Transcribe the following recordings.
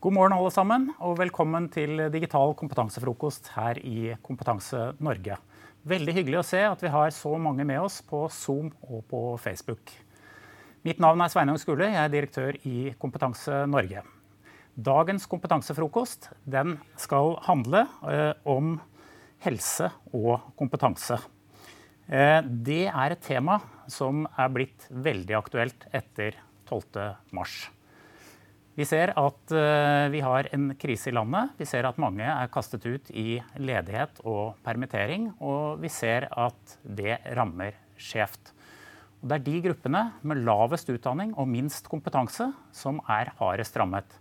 God morgen, alle sammen, og velkommen til digital kompetansefrokost her i Kompetanse Norge. Veldig hyggelig å se at vi har så mange med oss på Zoom og på Facebook. Mitt navn er Sveinung Skule, jeg er direktør i Kompetanse Norge. Dagens kompetansefrokost skal handle eh, om helse og kompetanse. Eh, det er et tema som er blitt veldig aktuelt etter 12. mars. Vi ser at eh, vi har en krise i landet. Vi ser at mange er kastet ut i ledighet og permittering. Og vi ser at det rammer skjevt. Det er de gruppene med lavest utdanning og minst kompetanse som er hardest rammet.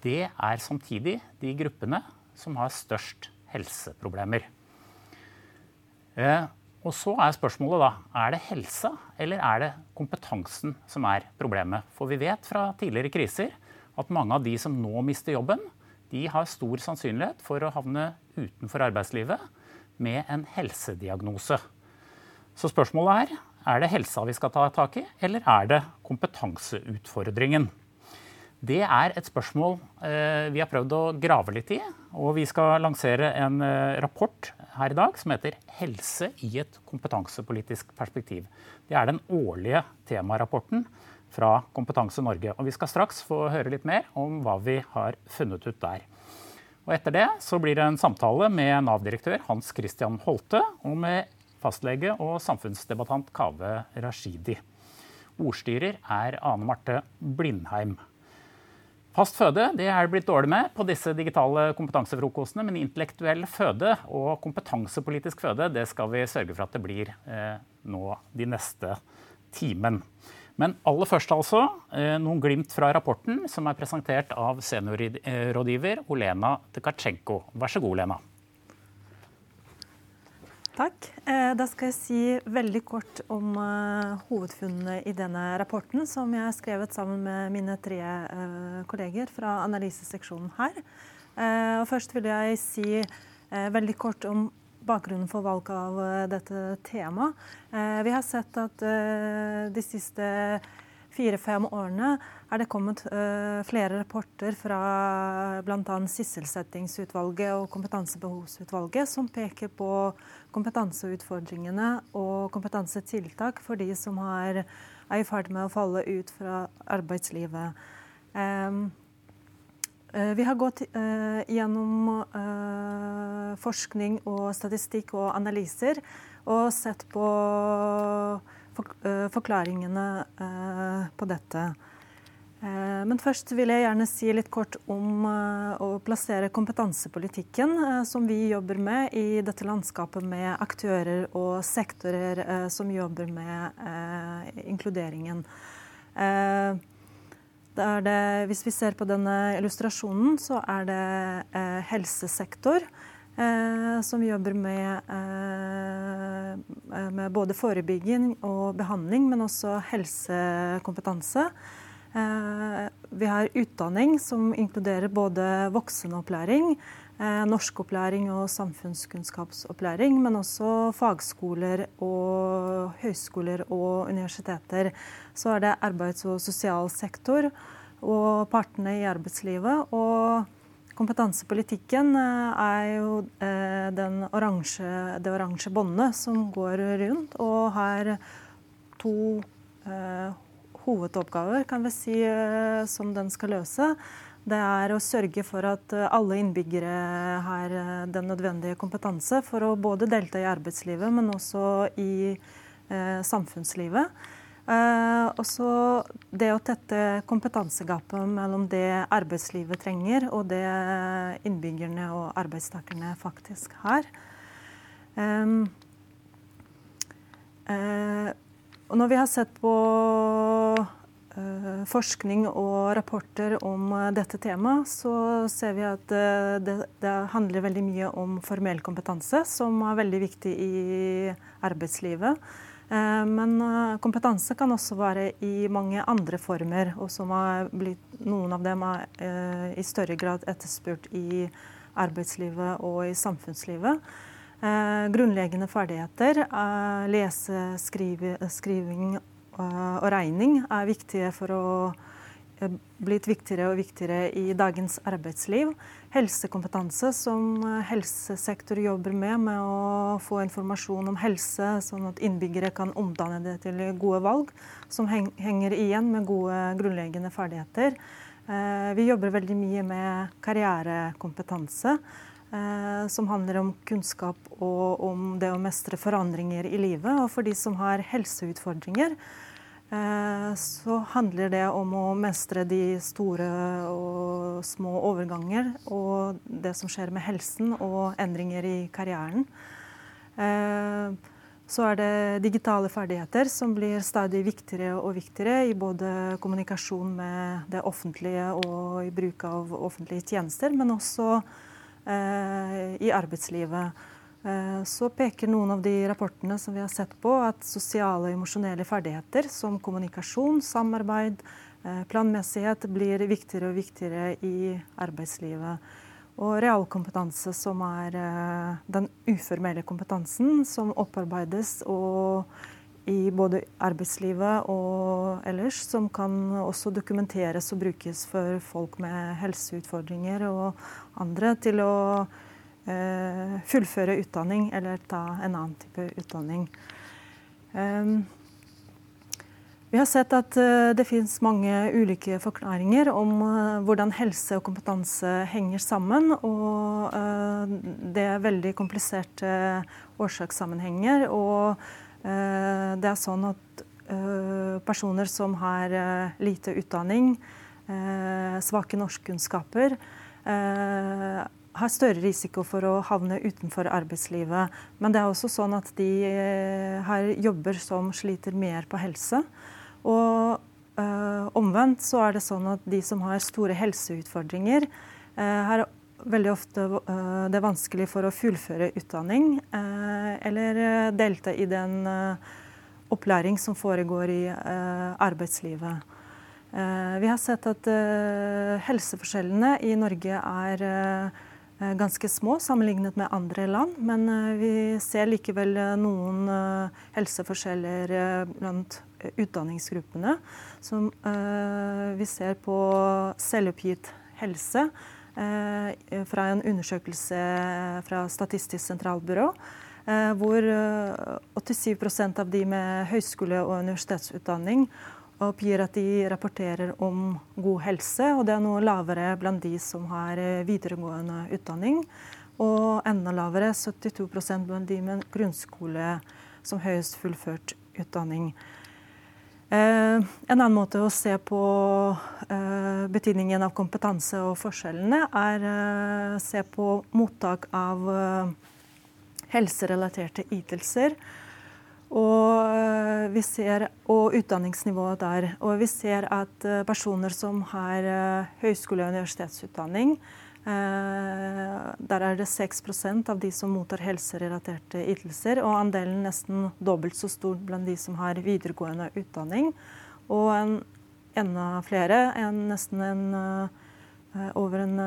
Det er samtidig de gruppene som har størst helseproblemer. Eh, og så er spørsmålet da er det helsa eller er det kompetansen som er problemet. For vi vet fra tidligere kriser at mange av de som nå mister jobben, de har stor sannsynlighet for å havne utenfor arbeidslivet med en helsediagnose. Så spørsmålet er er det helsa vi skal ta tak i, eller er det kompetanseutfordringen? Det er et spørsmål eh, vi har prøvd å grave litt i. Og vi skal lansere en eh, rapport her i dag som heter 'Helse i et kompetansepolitisk perspektiv'. Det er den årlige temarapporten fra Kompetanse Norge. Og vi skal straks få høre litt mer om hva vi har funnet ut der. Og etter det så blir det en samtale med Nav-direktør Hans Christian Holte og med fastlege og samfunnsdebattant Kave Rashidi. Ordstyrer er Ane Marte Blindheim. Fast føde det er blitt dårlig med på disse digitale kompetansefrokostene, men intellektuell føde og kompetansepolitisk føde det skal vi sørge for at det blir eh, nå de neste timen. Men aller først altså, eh, noen glimt fra rapporten som er presentert av seniorrådgiver Olena Tkachenko. Vær så god, Lena. Takk. Eh, da skal jeg si veldig kort om eh, hovedfunnene i denne rapporten, som jeg har skrevet sammen med mine tre kolleger fra analyseseksjonen her. Først vil jeg si veldig kort om bakgrunnen for valg av eh, dette temaet. Eh, vi har sett at eh, de siste fire-fem årene er det kommet flere rapporter fra bl.a. sysselsettingsutvalget og kompetansebehovsutvalget som peker på kompetanseutfordringene og kompetansetiltak for de som er i ferd med å falle ut fra arbeidslivet. Eh, vi har gått uh, gjennom uh, forskning og statistikk og analyser og sett på forklaringene på dette. Men først vil jeg gjerne si litt kort om å plassere kompetansepolitikken som vi jobber med i dette landskapet med aktører og sektorer som jobber med inkluderingen. Det, hvis vi ser på denne illustrasjonen, så er det eh, helsesektor eh, som jobber med, eh, med, både forebygging og behandling, men også helsekompetanse. Eh, vi har utdanning som inkluderer både voksenopplæring, norskopplæring og samfunnskunnskapsopplæring, men også fagskoler og høyskoler og universiteter. Så er det arbeids- og sosial sektor og partene i arbeidslivet. Og kompetansepolitikken eh, er jo eh, oransje, det oransje båndet som går rundt og har to eh, hovedoppgaver, kan vi si, som den skal løse. Det er å sørge for at eh, alle innbyggere har eh, den nødvendige kompetanse for å både delta i arbeidslivet, men også i eh, samfunnslivet. Eh, og så det å tette kompetansegapet mellom det arbeidslivet trenger, og det innbyggerne og arbeidstakerne faktisk har. Um, eh, og når vi har sett på forskning og rapporter om eh, dette temaet, så ser vi at eh, det, det, handler veldig mye om formell kompetanse, som er veldig viktig i arbeidslivet. Men kompetanse kan også være i mange andre former, og som har blitt, noen av dem er i større grad etterspurt i arbeidslivet og i samfunnslivet. Grunnleggende ferdigheter, lese, skrive, skriving og regning er viktige for å blitt viktigere og viktigere i dagens arbeidsliv. Helsekompetanse, som helsesektor jobber med, med å få informasjon om helse, sånn at innbyggere kan omdanne det til gode valg, som henger igjen med gode grunnleggende ferdigheter. Vi jobber veldig mye med karrierekompetanse. Som handler om kunnskap og om det å mestre forandringer i livet. Og for de som har helseutfordringer, Eh, så handler det om å mestre de store og små overganger og det som skjer med helsen og endringer i karrieren. Eh, så er det digitale ferdigheter som blir stadig viktigere og viktigere i både kommunikasjon med det offentlige og i bruk av offentlige tjenester, men også eh, i arbeidslivet. Eh, så peker noen av de rapportene som vi har sett på, at sosiale og emosjonelle ferdigheter som kommunikasjon, samarbeid, eh, planmessighet blir viktigere og viktigere i arbeidslivet. Og realkompetanse, som er eh, den uformelle kompetansen som opparbeides i både arbeidslivet og ellers, som kan også dokumenteres og brukes for folk med helseutfordringer og andre til å fullføre utdanning eller ta en annen type utdanning. Vi har sett at eh, det finnes mange ulike forklaringer om eh, hvordan helse og kompetanse henger sammen. Og det er veldig kompliserte årsakssammenhenger. Og det er sånn at personer som har lite utdanning, svake norskkunnskaper, har større risiko for å havne utenfor arbeidslivet. Men det er også sånn at de eh, har jobber som sliter mer på helse. Og øh, omvendt så er det sånn at de som har store helseutfordringer, øh, har veldig ofte øh, det er vanskelig for å fullføre utdanning eller delta i den opplæring som foregår i arbeidslivet. Vi har sett at helseforskjellene i Norge er Eh, ganske små sammenlignet med andre land. Men eh, vi ser likevel eh, noen helseforskjeller blant utdanningsgruppene. Som vi ser på selvoppgitt helse fra en undersøkelse fra Statistisk sentralbyrå. Hvor 87% av de med høyskole- og universitetsutdanning og oppgir at de rapporterer om god helse. Og det er noe lavere blant de som har eh, videregående utdanning. Og enda lavere, 72% blant de med grunnskole som høyest fullført utdanning. Eh, en annen måte å se på eh, betydningen av kompetanse og forskjellene, er å se på mottak av helserelaterte ytelser og, eh, vi ser, og utdanningsnivået der. Og vi ser at eh, personer som har eh, høyskole- og universitetsutdanning, der er det 6% av de som mottar helserelaterte ytelser, og andelen nesten dobbelt så stor blant de som har videregående utdanning. Og en, enda flere, en, nesten en, over en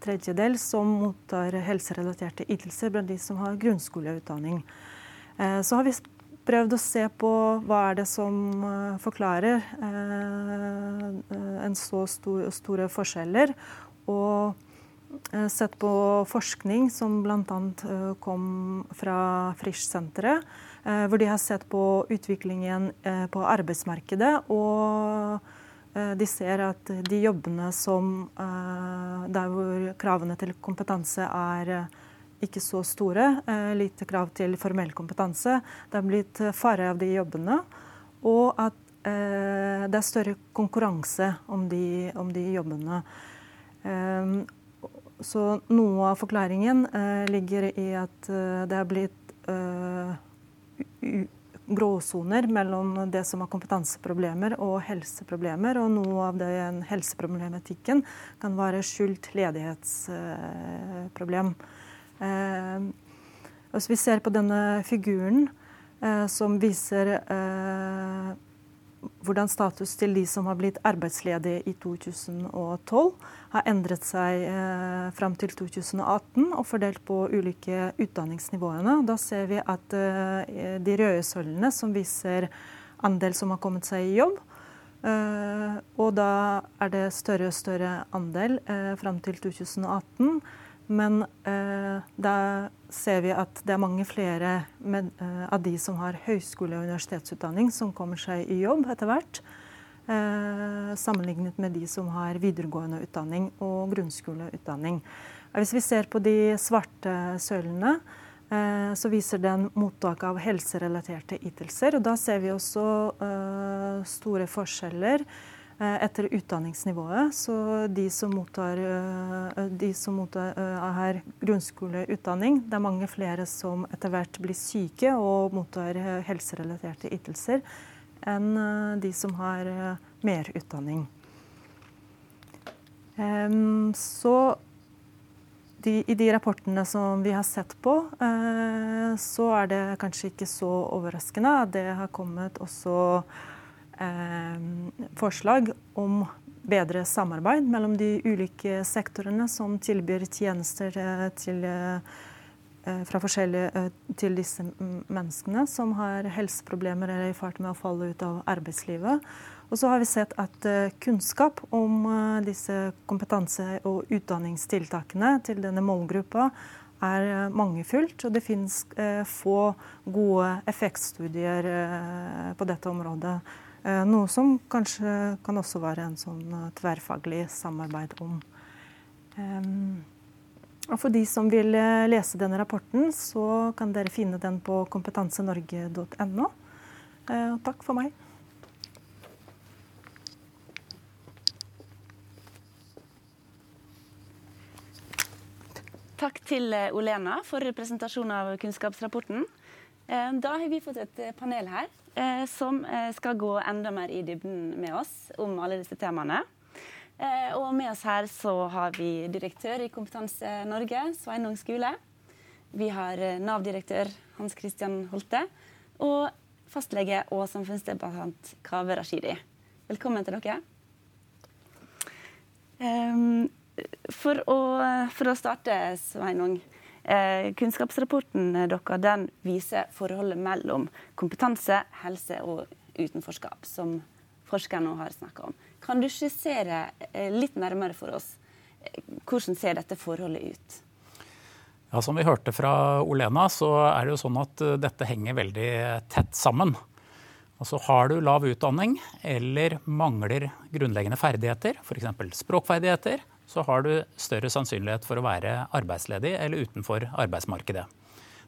tredjedel, som mottar helserelaterte ytelser blant de som har grunnskoleutdanning. Så har vi prøvd å se på hva er det som eh, forklarer eh, en så store forskjeller. Og eh, sett på forskning som bl.a. kom fra Frisch-senteret. Hvor de har sett på utviklingen på arbeidsmarkedet. Og de ser at de jobbene som Der hvor kravene til kompetanse er ikke så store. Eh, lite krav til formell kompetanse. Det er blitt færre av de jobbene. Og at eh, det er større konkurranse om de, om de jobbene. Eh, så noe av forklaringen eh, ligger i at det er blitt gråsoner mellom det som er kompetanseproblemer og helseproblemer. Og noe av den helseproblematikken kan være skjult ledighetsproblem. Eh, hvis vi ser på denne figuren eh, som viser eh, hvordan status til de som har blitt arbeidsledige i 2012, har endret seg eh, fram til 2018 og fordelt på ulike utdanningsnivåene. Da ser vi at eh, de røde søllene, som viser andel som har kommet seg i jobb, og da er det større og større andel fram til 2018. Men da ser vi at det er mange flere med, av de som har høyskole- og universitetsutdanning, som kommer seg i jobb etter hvert. sammenlignet med de som har videregående utdanning og grunnskoleutdanning. Hvis vi ser på de svarte sølene, eh, så viser den mottak av helserelaterte ytelser. Og da ser vi også uh, store forskjeller etter utdanningsnivået. Så de som mottar, uh, de som mottar har grunnskoleutdanning, det er mange flere som etter hvert blir syke og mottar helserelaterte ytelser, enn de som har mer utdanning. Så de, I de rapportene som vi har sett på, eh, så er det kanskje ikke så overraskende det har kommet også eh, forslag om bedre samarbeid mellom de ulike sektorene som tilbyr tjenester eh, til, eh, eh, til disse menneskene som har helseproblemer eller er i ferd med å falle ut av arbeidslivet. Og så har vi sett at eh, kunnskap om eh, disse kompetanse- og utdanningstiltakene til denne målgruppa er eh, mangefullt. Og det finnes få gode effektstudier på dette området. Noe som kanskje kan også være en sånn tverrfaglig samarbeid om. Og for de som vil lese denne rapporten, så kan dere finne den på kompetansenorge.no. Takk for meg. Takk til eh, Olena for presentasjonen av kunnskapsrapporten. Eh, da har vi fått et eh, panel her som skal gå enda mer i dybden med oss om alle disse temaene. Og med oss her så har vi direktør i Kompetanse Norge, Sveinung Skule. Vi har Nav-direktør Hans Christian Holte. Og fastlege og samfunnsdebattant Kaveh Rashidi. Velkommen til dere. Um, for å, for å starte, Sveinung. Eh, kunnskapsrapporten deres den viser forholdet mellom kompetanse, helse og utenforskap, som forskerne har snakka om. Kan du skissere eh, litt nærmere for oss eh, hvordan ser dette forholdet ut? Ja, Som vi hørte fra Olena, så er det jo sånn at eh, dette henger veldig tett sammen. Altså Har du lav utdanning eller mangler grunnleggende ferdigheter, f.eks. språkferdigheter, så har du større sannsynlighet for å være arbeidsledig eller utenfor arbeidsmarkedet.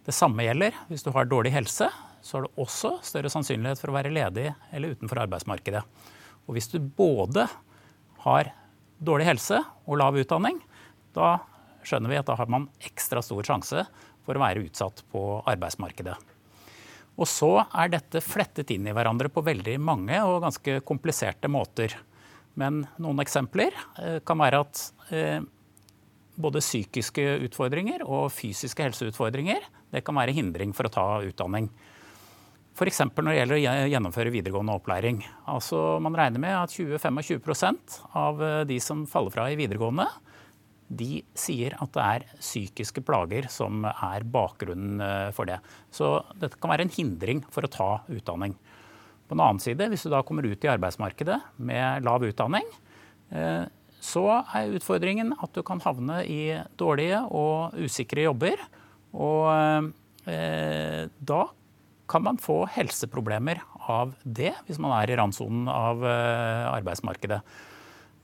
Det samme gjelder hvis du har dårlig helse, så har du også større sannsynlighet for å være ledig eller utenfor arbeidsmarkedet. Og hvis du både har dårlig helse og lav utdanning, da skjønner vi at da har man ekstra stor sjanse for å være utsatt på arbeidsmarkedet. Og så er dette flettet inn i hverandre på veldig mange og ganske kompliserte måter. Men noen eksempler eh, kan være at eh, både psykiske utfordringer og fysiske helseutfordringer det kan være hindring for å ta utdanning. F.eks. når det gjelder å gjennomføre videregående opplæring. Altså Man regner med at 20-25 av eh, de som faller fra i videregående, de sier at det er psykiske plager som er bakgrunnen for det. Så dette kan være en hindring for å ta utdanning. På den annen side, hvis du da kommer ut i arbeidsmarkedet med lav utdanning, eh, så er utfordringen at du kan havne i dårlige og usikre jobber. Og eh, da kan man få helseproblemer av det, hvis man er i randsonen av eh, arbeidsmarkedet.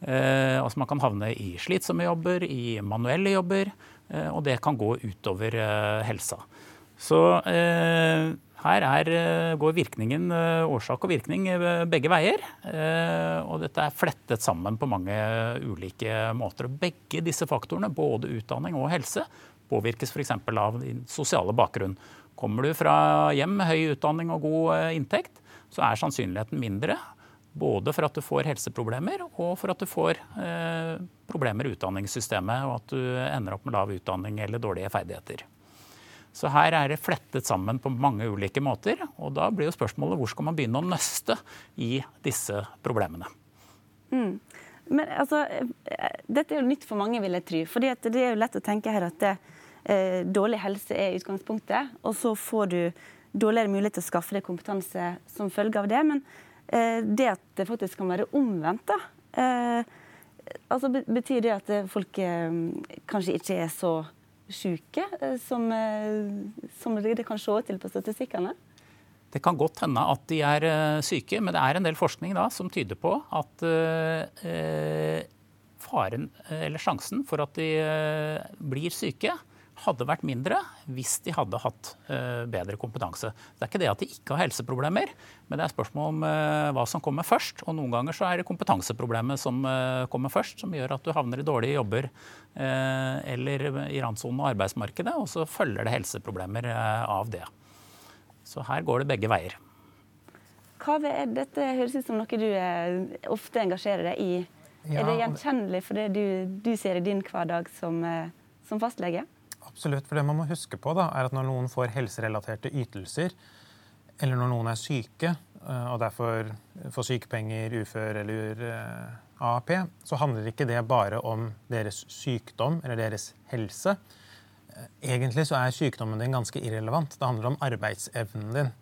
Altså man kan havne i slitsomme jobber, i manuelle jobber, og det kan gå utover helsa. Så her er, eh, går virkningen, eh, årsak og virkning eh, begge veier. Og dette er flettet sammen på mange ulike måter. Og begge disse faktorene, både utdanning og helse, påvirkes f.eks. av din sosiale bakgrunn. Kommer du fra hjem med høy utdanning og god inntekt, så er sannsynligheten mindre. Både for at du får helseproblemer, og for at du får eh, problemer i utdanningssystemet, og at du ender opp med lav utdanning eller dårlige ferdigheter. Så her er det flettet sammen på mange ulike måter. Og da blir jo spørsmålet hvor skal man begynne å nøste i disse problemene. Mm. Men altså, dette er jo nytt for mange, vil jeg tro. For det er jo lett å tenke her at det, eh, dårlig helse er utgangspunktet, og så får du dårligere mulighet til å skaffe deg kompetanse som følge av det. Men det at det faktisk kan være omvendt, da. Altså, betyr det at folk kanskje ikke er så syke som, som det kan se til på statistikkene? Det kan godt hende at de er syke, men det er en del forskning da, som tyder på at eh, faren, eller sjansen for at de eh, blir syke, hadde vært mindre hvis de hadde hatt uh, bedre kompetanse. Det er ikke det at de ikke har helseproblemer, men det er spørsmål om uh, hva som kommer først. Og noen ganger så er det kompetanseproblemet som uh, kommer først, som gjør at du havner i dårlige jobber eller i randsonen av arbeidsmarkedet, og så følger det helseproblemer av det. Så her går det begge veier. Hva er dette høres ut som noe du ofte engasjerer deg i. Ja, er det gjenkjennelig for det du, du, ser i din hverdag som, som fastlege? Absolutt. For det man må huske på, da, er at når noen får helserelaterte ytelser, eller når noen er syke eh, og derfor får sykepenger, ufør eller eh, AAP, så handler ikke det bare om deres sykdom eller deres helse. Eh, egentlig så er sykdommen din ganske irrelevant. Det handler om arbeidsevnen din.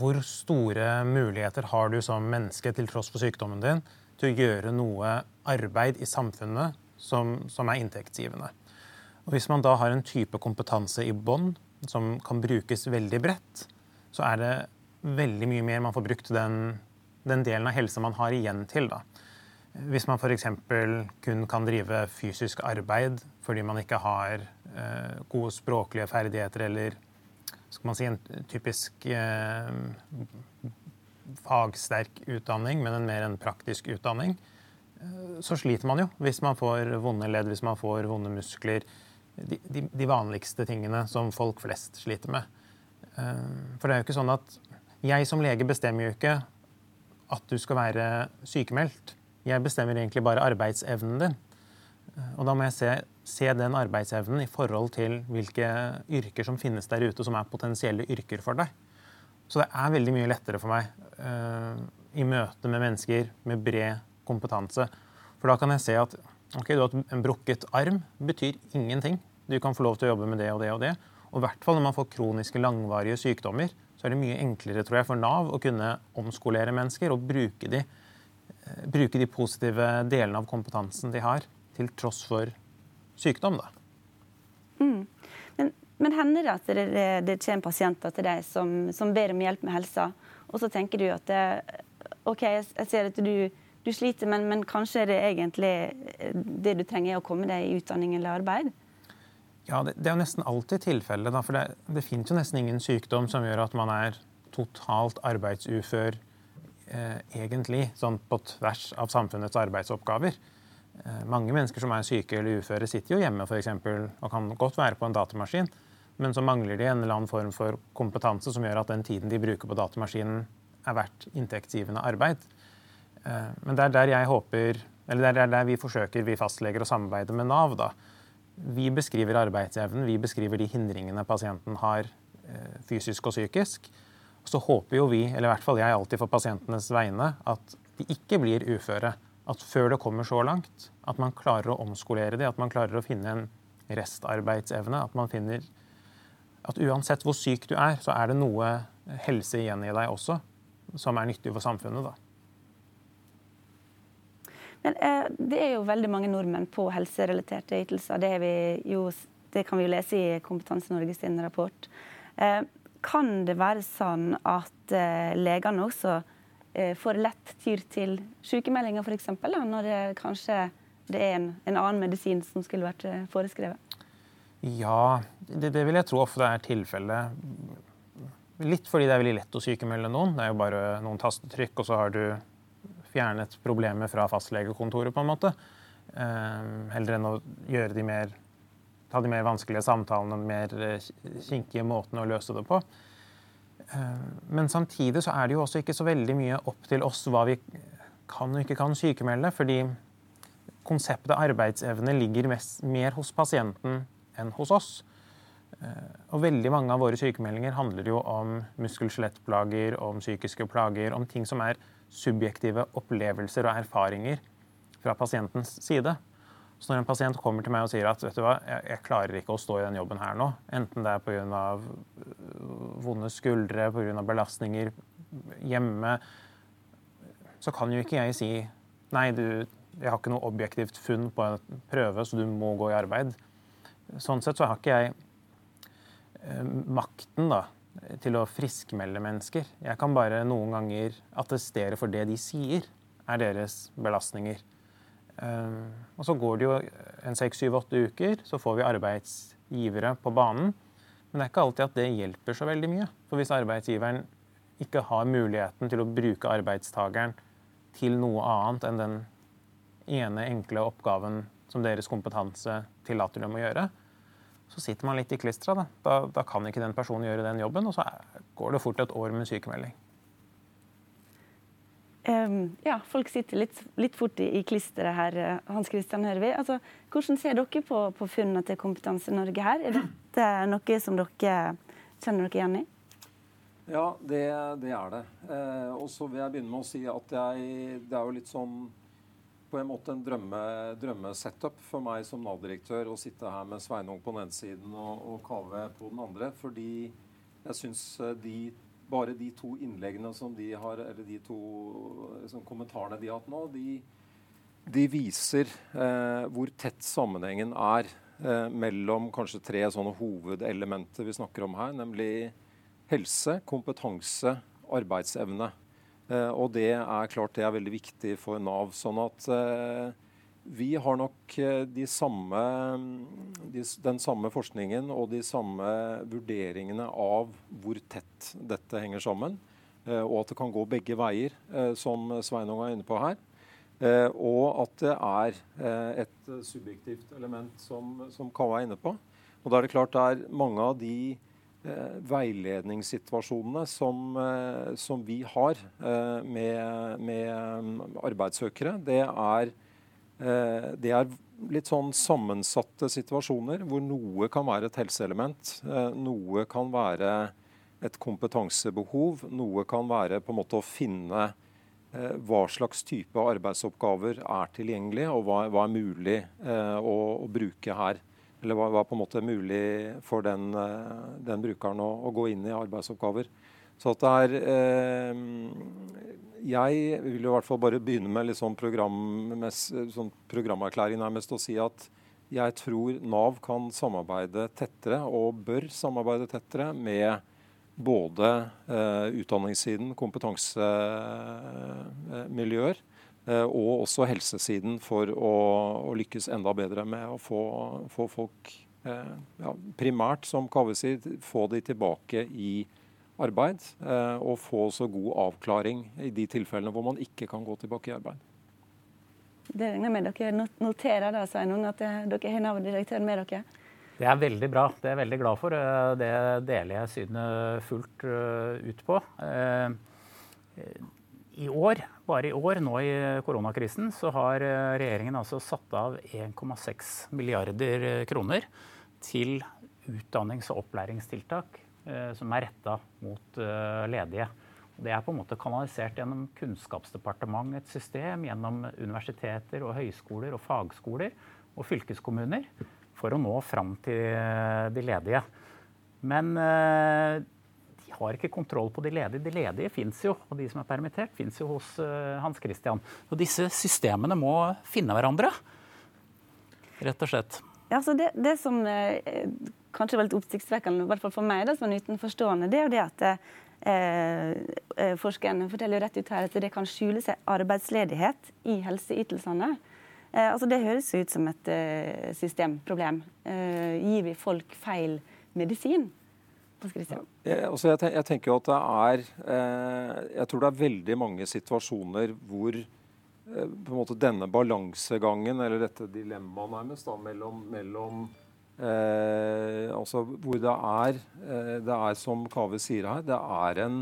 Hvor store muligheter har du som menneske til tross for sykdommen din til å gjøre noe arbeid i samfunnet som, som er inntektsgivende? Og Hvis man da har en type kompetanse i bånn som kan brukes veldig bredt, så er det veldig mye mer man får brukt den, den delen av helse man har igjen til. da. Hvis man f.eks. kun kan drive fysisk arbeid fordi man ikke har eh, gode språklige ferdigheter eller skal man si en typisk eh, fagsterk utdanning, men en mer en praktisk utdanning, eh, så sliter man jo hvis man får vonde ledd, hvis man får vonde muskler, de, de, vanligste tingene som folk flest sliter med. Eh, for det er jo ikke sånn at jeg som lege bestemmer jo ikke at du skal være sykemeldt. Jeg bestemmer egentlig bare arbeidsevnen din. Eh, og da må jeg se, se, den arbeidsevnen i forhold til hvilke yrker som finnes der ute som er potensielle yrker for deg. Så det er veldig mye lettere for meg uh, i møte med mennesker med bred kompetanse. For da kan jeg se at Ok, Du har en brukket arm. betyr ingenting. Du kan få lov til å jobbe med det og det og det. Og i hvert fall når man får kroniske, langvarige sykdommer, så er det mye enklere tror jeg, for Nav å kunne omskolere mennesker og bruke de, eh, bruke de positive delene av kompetansen de har, til tross for sykdom. da. Mm. Men, men, hender det at det, det, det kommer pasienter til deg som, som, ber om hjelp med helsa, og så tenker du at det, OK, jeg ser at du du sliter, men, men, kanskje er det egentlig eh, det du trenger, er å komme deg i utdanning eller arbeid? Ja, det, det er jo nesten alltid tilfellet. For det, det finnes jo nesten ingen sykdom som gjør at man er totalt arbeidsufør eh, egentlig, sånn på tvers av samfunnets arbeidsoppgaver. Eh, mange mennesker som er syke eller uføre, sitter jo hjemme for eksempel, og kan godt være på en datamaskin, men så mangler de en eller annen form for kompetanse som gjør at den tiden de bruker på datamaskinen, er verdt inntektsgivende arbeid. Eh, men det er der jeg håper, eller det er der vi forsøker, vi fastleger, å samarbeide med Nav. da. Vi beskriver arbeidsevnen, vi beskriver de hindringene pasienten har eh, fysisk og psykisk. Så håper jo vi, eller i hvert fall jeg alltid for pasientenes vegne, at de ikke blir uføre. At før det kommer så langt, at man klarer å omskolere dem, at man klarer å finne en restarbeidsevne. At man finner at uansett hvor syk du er, så er det noe helse igjen i deg også som er nyttig for samfunnet. da. Men eh, det er jo veldig mange nordmenn på helserelaterte ytelser. Det, jo, det kan vi jo lese i Kompetanse Norge sin rapport. Eh, kan det være sånn at eh, legene også eh, får lett tyr til sykemeldinger, f.eks., når det kanskje det er en, en, annen medisin som skulle vært eh, foreskrevet? Ja, det, det, vil jeg tro ofte er tilfellet. Litt fordi det er veldig lett å sykemelde noen. Det er jo bare noen tastetrykk, og så har du fjernet problemet fra fastlegekontoret, på en måte. Eh, heller enn å gjøre de mer, ta de mer vanskelige samtalene, de mer eh, kinkige måtene å løse det på. Eh, men samtidig så er det jo også ikke så veldig mye opp til oss hva vi kan og ikke kan sykemelde. Fordi konseptet arbeidsevne ligger mest, mer hos pasienten enn hos oss. Og veldig mange av våre sykemeldinger handler jo om muskel-skjelettplager, om psykiske plager, om ting som er subjektive opplevelser og erfaringer fra pasientens side. Så når en pasient kommer til meg og sier at vet du hva, jeg, klarer ikke å stå i den jobben her nå, enten det er pga. Øh, vonde skuldre, pga. belastninger hjemme, så kan jo ikke jeg si nei, du, jeg har ikke noe objektivt funn på en prøve, så du må gå i arbeid. Sånn sett så har ikke jeg eh, makten da, til å friskmelde mennesker. Jeg kan bare noen ganger attestere for det de sier er deres belastninger. Eh, og så går det jo en seks, syv, åtte uker, så får vi arbeidsgivere på banen. Men det er ikke alltid at det hjelper så veldig mye. For hvis arbeidsgiveren ikke har muligheten til å bruke arbeidstakeren til noe annet enn den ene enkle oppgaven som deres kompetanse tillater dem å gjøre, så sitter man litt i klistra. Da. Da, da kan ikke den personen gjøre den jobben, og så går det fort et år med sykemelding. Um, ja, folk sitter litt, litt fort i, i, klisteret her, eh, Hans Christian Hørvi. Altså, hvordan ser dere på, på funnene til Kompetanse Norge her? Er dette noe som dere kjenner dere igjen i? Ja, det, det er det. Eh, og så vil jeg begynne med å si at jeg, det er jo litt sånn på en måte en drømme, drømmesetup for meg som Nav-direktør å sitte her med Sveinung på den ene siden og, og Kave på den andre. Fordi jeg syns eh, de, bare de to innleggene som de har, eller de to liksom, kommentarene de har hatt nå, de, de viser eh, hvor tett sammenhengen er eh, mellom kanskje tre sånne hovedelementer vi snakker om her, nemlig helse, kompetanse, arbeidsevne. Eh, og det er klart det er veldig viktig for Nav. Sånn at eh, vi har nok eh, de samme, de, den samme forskningen og de samme vurderingene av hvor tett dette henger sammen. Og at det kan gå begge veier, som Sveinung er inne på her. Og at det er et subjektivt element, som, som Kava er inne på. Og da er det klart det er mange av de veiledningssituasjonene som, eh, som, vi har eh, med, med arbeidssøkere, det er, det er, litt sånn sammensatte situasjoner hvor noe kan være et helseelement, noe kan være et kompetansebehov, noe kan være på en måte å finne hva slags type arbeidsoppgaver er tilgjengelig, og hva, hva er mulig å, å bruke her eller var, var, på en måte mulig for den, eh, den brukeren å, å, gå inn i arbeidsoppgaver. Så at det er eh, Jeg vil i hvert fall bare begynne med litt sånn, program, sånn programerklæring nærmest og si at jeg tror Nav kan samarbeide tettere, og bør samarbeide tettere, med både eh, utdanningssiden, kompetansemiljøer, Eh, og også helsesiden for å, å, lykkes enda bedre med å få, få folk eh, ja, primært, som Kaveh sier, få de tilbake i arbeid. Eh, og få så god avklaring i de tilfellene hvor man ikke kan gå tilbake i arbeid. Det regner med dere noterer da, Sveinung, at dere har Nav-direktøren med dere? Det er veldig bra. Det er jeg veldig glad for. Det deler jeg synet fullt ut på. I år bare i år, nå i koronakrisen, så har eh, regjeringen altså satt av 1,6 milliarder eh, kroner til utdannings- og opplæringstiltak eh, som er retta mot ledige. Det er på en måte kanalisert gjennom Kunnskapsdepartementet, et system, gjennom universiteter og høyskoler og fagskoler og fylkeskommuner for å nå fram til de ledige. Men har ikke kontroll på de ledige. De ledige fins jo, og de som er permittert, fins jo hos uh, Hans Christian. Og disse systemene må finne hverandre, rett og slett. Ja, så det, det som eh, kanskje var litt oppsiktsvekkende, i hvert fall for meg da, som er utenforstående, det er jo det at eh, eh, forskerne forteller jo rett ut her at det kan skjule seg arbeidsledighet i helseytelsene. Eh, altså Det høres ut som et eh, systemproblem. Eh, gir vi folk feil medisin? Jeg, altså jeg, jeg, tenker jo at det er eh, Jeg tror det er veldig mange situasjoner hvor eh, på en måte denne balansegangen, eller dette dilemmaet nærmest, da, mellom, mellom eh, altså Hvor det er, eh, det er, som Kaveh sier her, det er, en,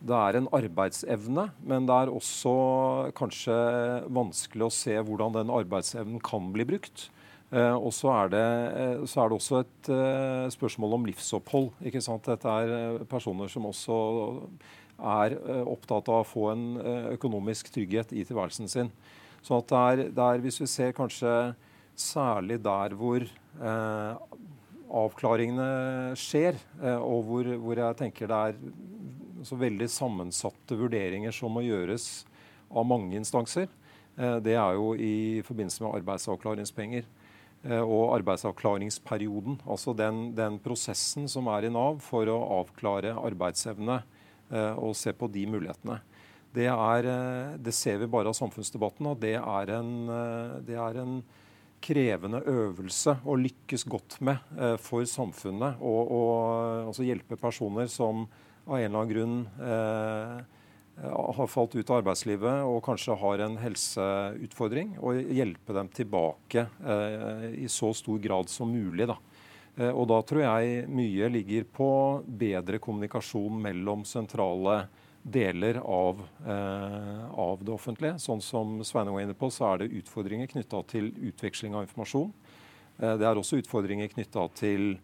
det er en arbeidsevne, men det er også kanskje vanskelig å se hvordan den arbeidsevnen kan bli brukt. Eh, og så er, det, eh, så er det også et eh, spørsmål om livsopphold. ikke sant? Dette er personer som også er opptatt av å få en økonomisk trygghet i tilværelsen sin. Så at det er, det er, hvis vi ser kanskje særlig der hvor eh, avklaringene skjer, eh, og hvor, hvor, jeg tenker det er så veldig sammensatte vurderinger som må gjøres av mange instanser. Det er jo i forbindelse med arbeidsavklaringspenger og arbeidsavklaringsperioden. Altså den, den, prosessen som er i Nav for å avklare arbeidsevne og se på de mulighetene. Det, er, det ser vi bare av samfunnsdebatten, og det er en, det er en krevende øvelse å lykkes godt med eh, for samfunnet. Og altså hjelpe personer som av en eller annen grunn eh, har falt ut av arbeidslivet og kanskje har en helseutfordring, og hjelpe dem tilbake eh, i så stor grad som mulig. Da. Eh, og da tror jeg mye ligger på bedre kommunikasjon mellom sentrale deler av, eh, av, det offentlige. Sånn som Sveinung var inne på, så er det utfordringer knytta til utveksling av informasjon. Eh, det er også utfordringer knytta til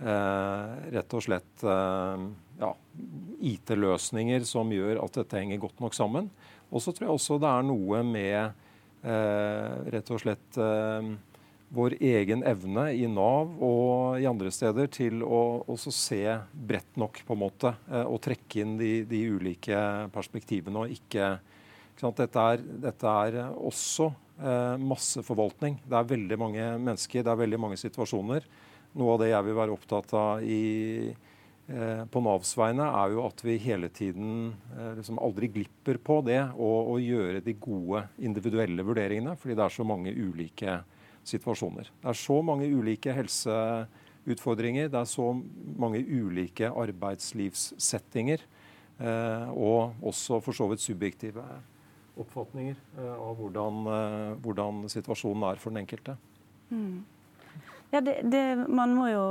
eh, rett og slett eh, ja, IT-løsninger som gjør at dette henger godt nok sammen. Og så tror jeg også det er noe med eh, rett og slett eh, vår egen evne i Nav og i andre steder til å se bredt nok på en måte, eh, og trekke inn de, de ulike perspektivene. og ikke, ikke dette, er, dette, er, også eh, masseforvaltning. Det er veldig mange mennesker, det er veldig mange situasjoner. Noe av det jeg vil være opptatt av i, på Navs vegne, er jo at vi hele tiden eh, liksom aldri glipper på det å gjøre de gode individuelle vurderingene, fordi det er så mange ulike situasjoner. Det er så mange ulike helseutfordringer, det er så mange ulike arbeidslivssettinger. Eh, og også for så vidt subjektive oppfatninger eh, av hvordan, eh, hvordan, situasjonen er for den enkelte. Mm. Ja, det, det, man må jo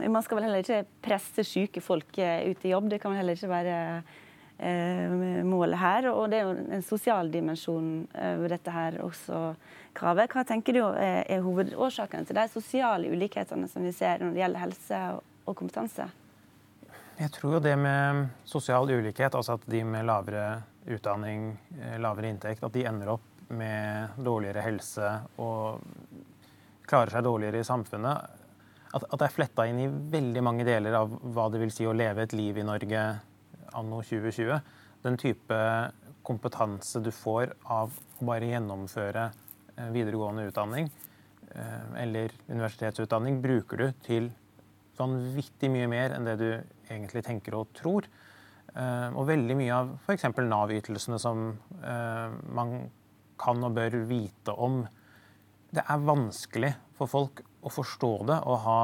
Man skal vel heller ikke presse syke folk ut i jobb. Det kan vel heller ikke være eh, målet her. Og det er jo en sosial dimensjon ved dette her også kravet. Hva tenker du er, er hovedårsaken til de sosiale ulikhetene som vi ser når det gjelder helse og kompetanse? Jeg tror jo det med sosial ulikhet, altså at de med lavere utdanning, eh, lavere inntekt, at de ender opp med dårligere helse og klarer seg dårligere i samfunnet. At, at det er fletta inn i veldig mange deler av hva det vil si å leve et liv i Norge anno 2020. Den type kompetanse du får av å bare gjennomføre Eh, videregående utdanning eh, eller universitetsutdanning bruker du til vanvittig mye mer enn det du egentlig tenker og tror. Eh, og veldig mye av f.eks. Nav-ytelsene som man kan og bør vite om. Det er vanskelig for folk å forstå det og ha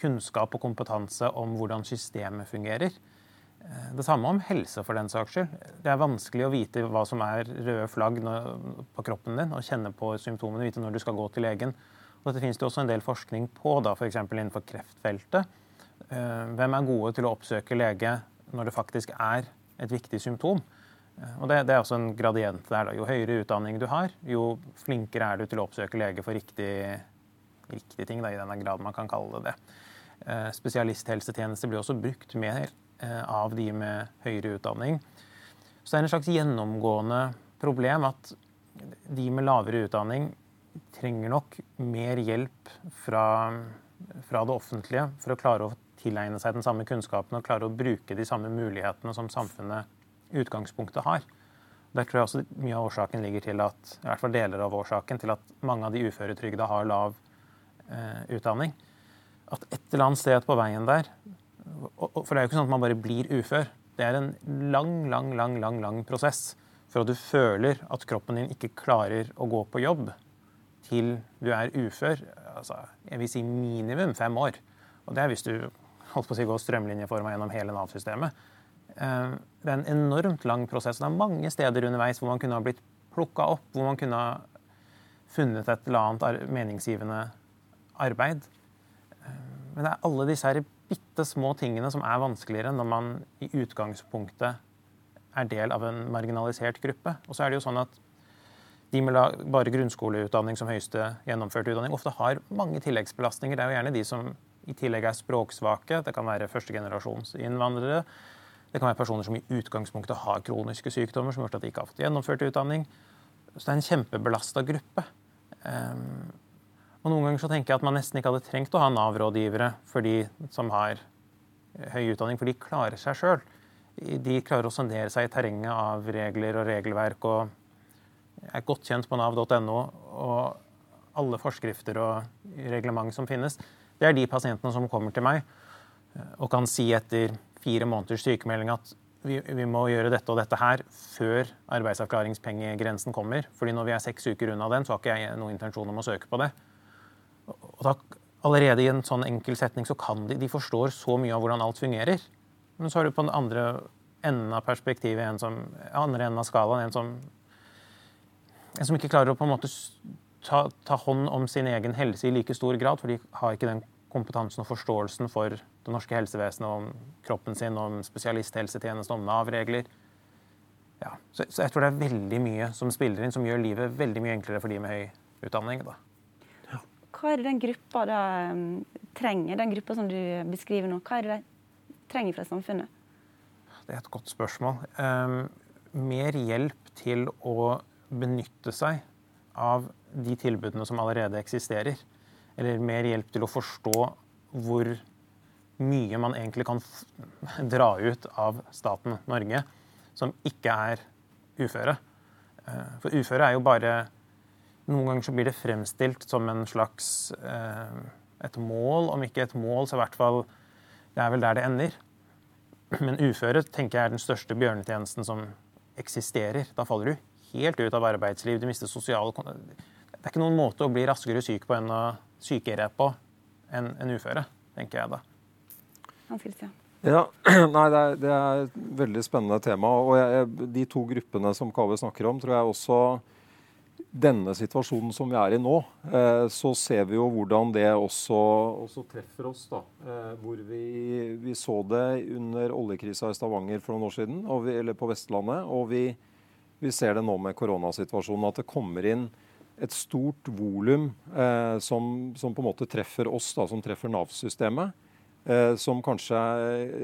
kunnskap og kompetanse om hvordan systemet fungerer. Eh, det samme om helse, for den saks skyld. Det er vanskelig å vite hva som er røde flagg på kroppen din, og kjenne på symptomene, vite når du skal gå til legen. Og dette finnes det også en del forskning på, f.eks. For innenfor kreftfeltet. Eh, hvem er gode til å oppsøke lege når det faktisk er et viktig symptom? Eh, og det, det er også en gradient der. Da. Jo høyere utdanning du har, jo flinkere er du til å oppsøke lege for riktig, riktig ting, da, i denne grad man kan kalle det det. Spesialisthelsetjeneste blir også brukt mer Eh, av de med høyere utdanning. Så det er en slags gjennomgående problem at de med lavere utdanning trenger nok mer hjelp fra, fra, det offentlige for å klare å tilegne seg den samme kunnskapen og klare å bruke de samme mulighetene som samfunnet utgangspunktet har. Der tror jeg også mye av årsaken ligger til at, i hvert fall deler av årsaken til at mange av de uføretrygda har lav eh, utdanning. At et eller annet sted på veien der for det er jo ikke sånn at man bare blir ufør. Det er en lang, lang, lang, lang, lang prosess for at du føler at kroppen din ikke klarer å gå på jobb til du er ufør. Altså, jeg vil si minimum fem år. Og det er hvis du holdt på å si, går strømlinjeforma gjennom hele Nav-systemet. Eh, det er en enormt lang prosess. Det er mange steder underveis hvor man kunne ha blitt plukka opp, hvor man kunne ha funnet et eller annet meningsgivende arbeid. Eh, men det er alle disse her bitte små tingene som er vanskeligere når man i utgangspunktet er del av en marginalisert gruppe. Og så er det jo sånn at de med bare grunnskoleutdanning som høyeste gjennomførte utdanning ofte har mange tilleggsbelastninger. Det er jo gjerne de som i tillegg er språksvake. Det kan være førstegenerasjonsinnvandrere. Det kan være personer som i utgangspunktet har kroniske sykdommer som har gjort at de ikke har fått gjennomført utdanning. Så det er en kjempebelasta gruppe. Um, og Noen ganger så tenker jeg at man nesten ikke hadde trengt å ha Nav-rådgivere for de som har høy utdanning, for de klarer seg sjøl. de klarer å sondere seg i terrenget av regler og regelverk og er godt kjent på nav.no. Og alle forskrifter og reglement som finnes. Det er de pasientene som kommer til meg og kan si etter fire måneders sykemelding at vi, vi, må gjøre dette og dette her før arbeidsavklaringspengegrensen kommer. fordi når vi er seks uker unna den, så har ikke jeg noen intensjon om å søke på det. Og da, allerede i en sånn enkel setning så kan de, de forstår så mye av hvordan alt fungerer. Men så har du på den andre enden av perspektivet en som, andre enden av skalaen en som, en som ikke klarer å på en måte ta, ta, hånd om sin egen helse i like stor grad, for de har ikke den kompetansen og forståelsen for det norske helsevesenet, om kroppen sin, om spesialisthelsetjeneste, om Nav-regler. Ja, så, så, jeg tror det er veldig mye som spiller inn, som gjør livet veldig mye enklere for de med høy utdanning. Da. Hva er det den gruppa da um, trenger, den gruppa som du beskriver nå? Hva er det de trenger fra samfunnet? Det er et godt spørsmål. Um, mer hjelp til å benytte seg av de tilbudene som allerede eksisterer. Eller mer hjelp til å forstå hvor mye man egentlig kan dra ut av staten Norge som ikke er uføre. Uh, for uføre er jo bare Noen ganger så blir det fremstilt som en slags uh, et mål. Om ikke et mål, så i hvert fall Det er vel der det ender. Men uføre tenker jeg er den største bjørnetjenesten som eksisterer. Da faller du helt ut av arbeidsliv. Du mister sosiale Det er ikke noen måte å bli raskere syk på enn å sykere på enn en uføre, tenker jeg da. Ja, nei, det er, det er, et veldig spennende tema. og jeg, De to gruppene som Kaveh snakker om, tror jeg også denne situasjonen som vi er i nå, eh, så ser vi jo hvordan det også, også treffer oss. da. Eh, hvor vi, vi, så det under oljekrisa i Stavanger for noen år siden, vi, eller på Vestlandet. Og vi, vi, ser det nå med koronasituasjonen, at det kommer inn et stort volum eh, som, som, på en måte treffer oss, da, som treffer Nav-systemet. Eh, som kanskje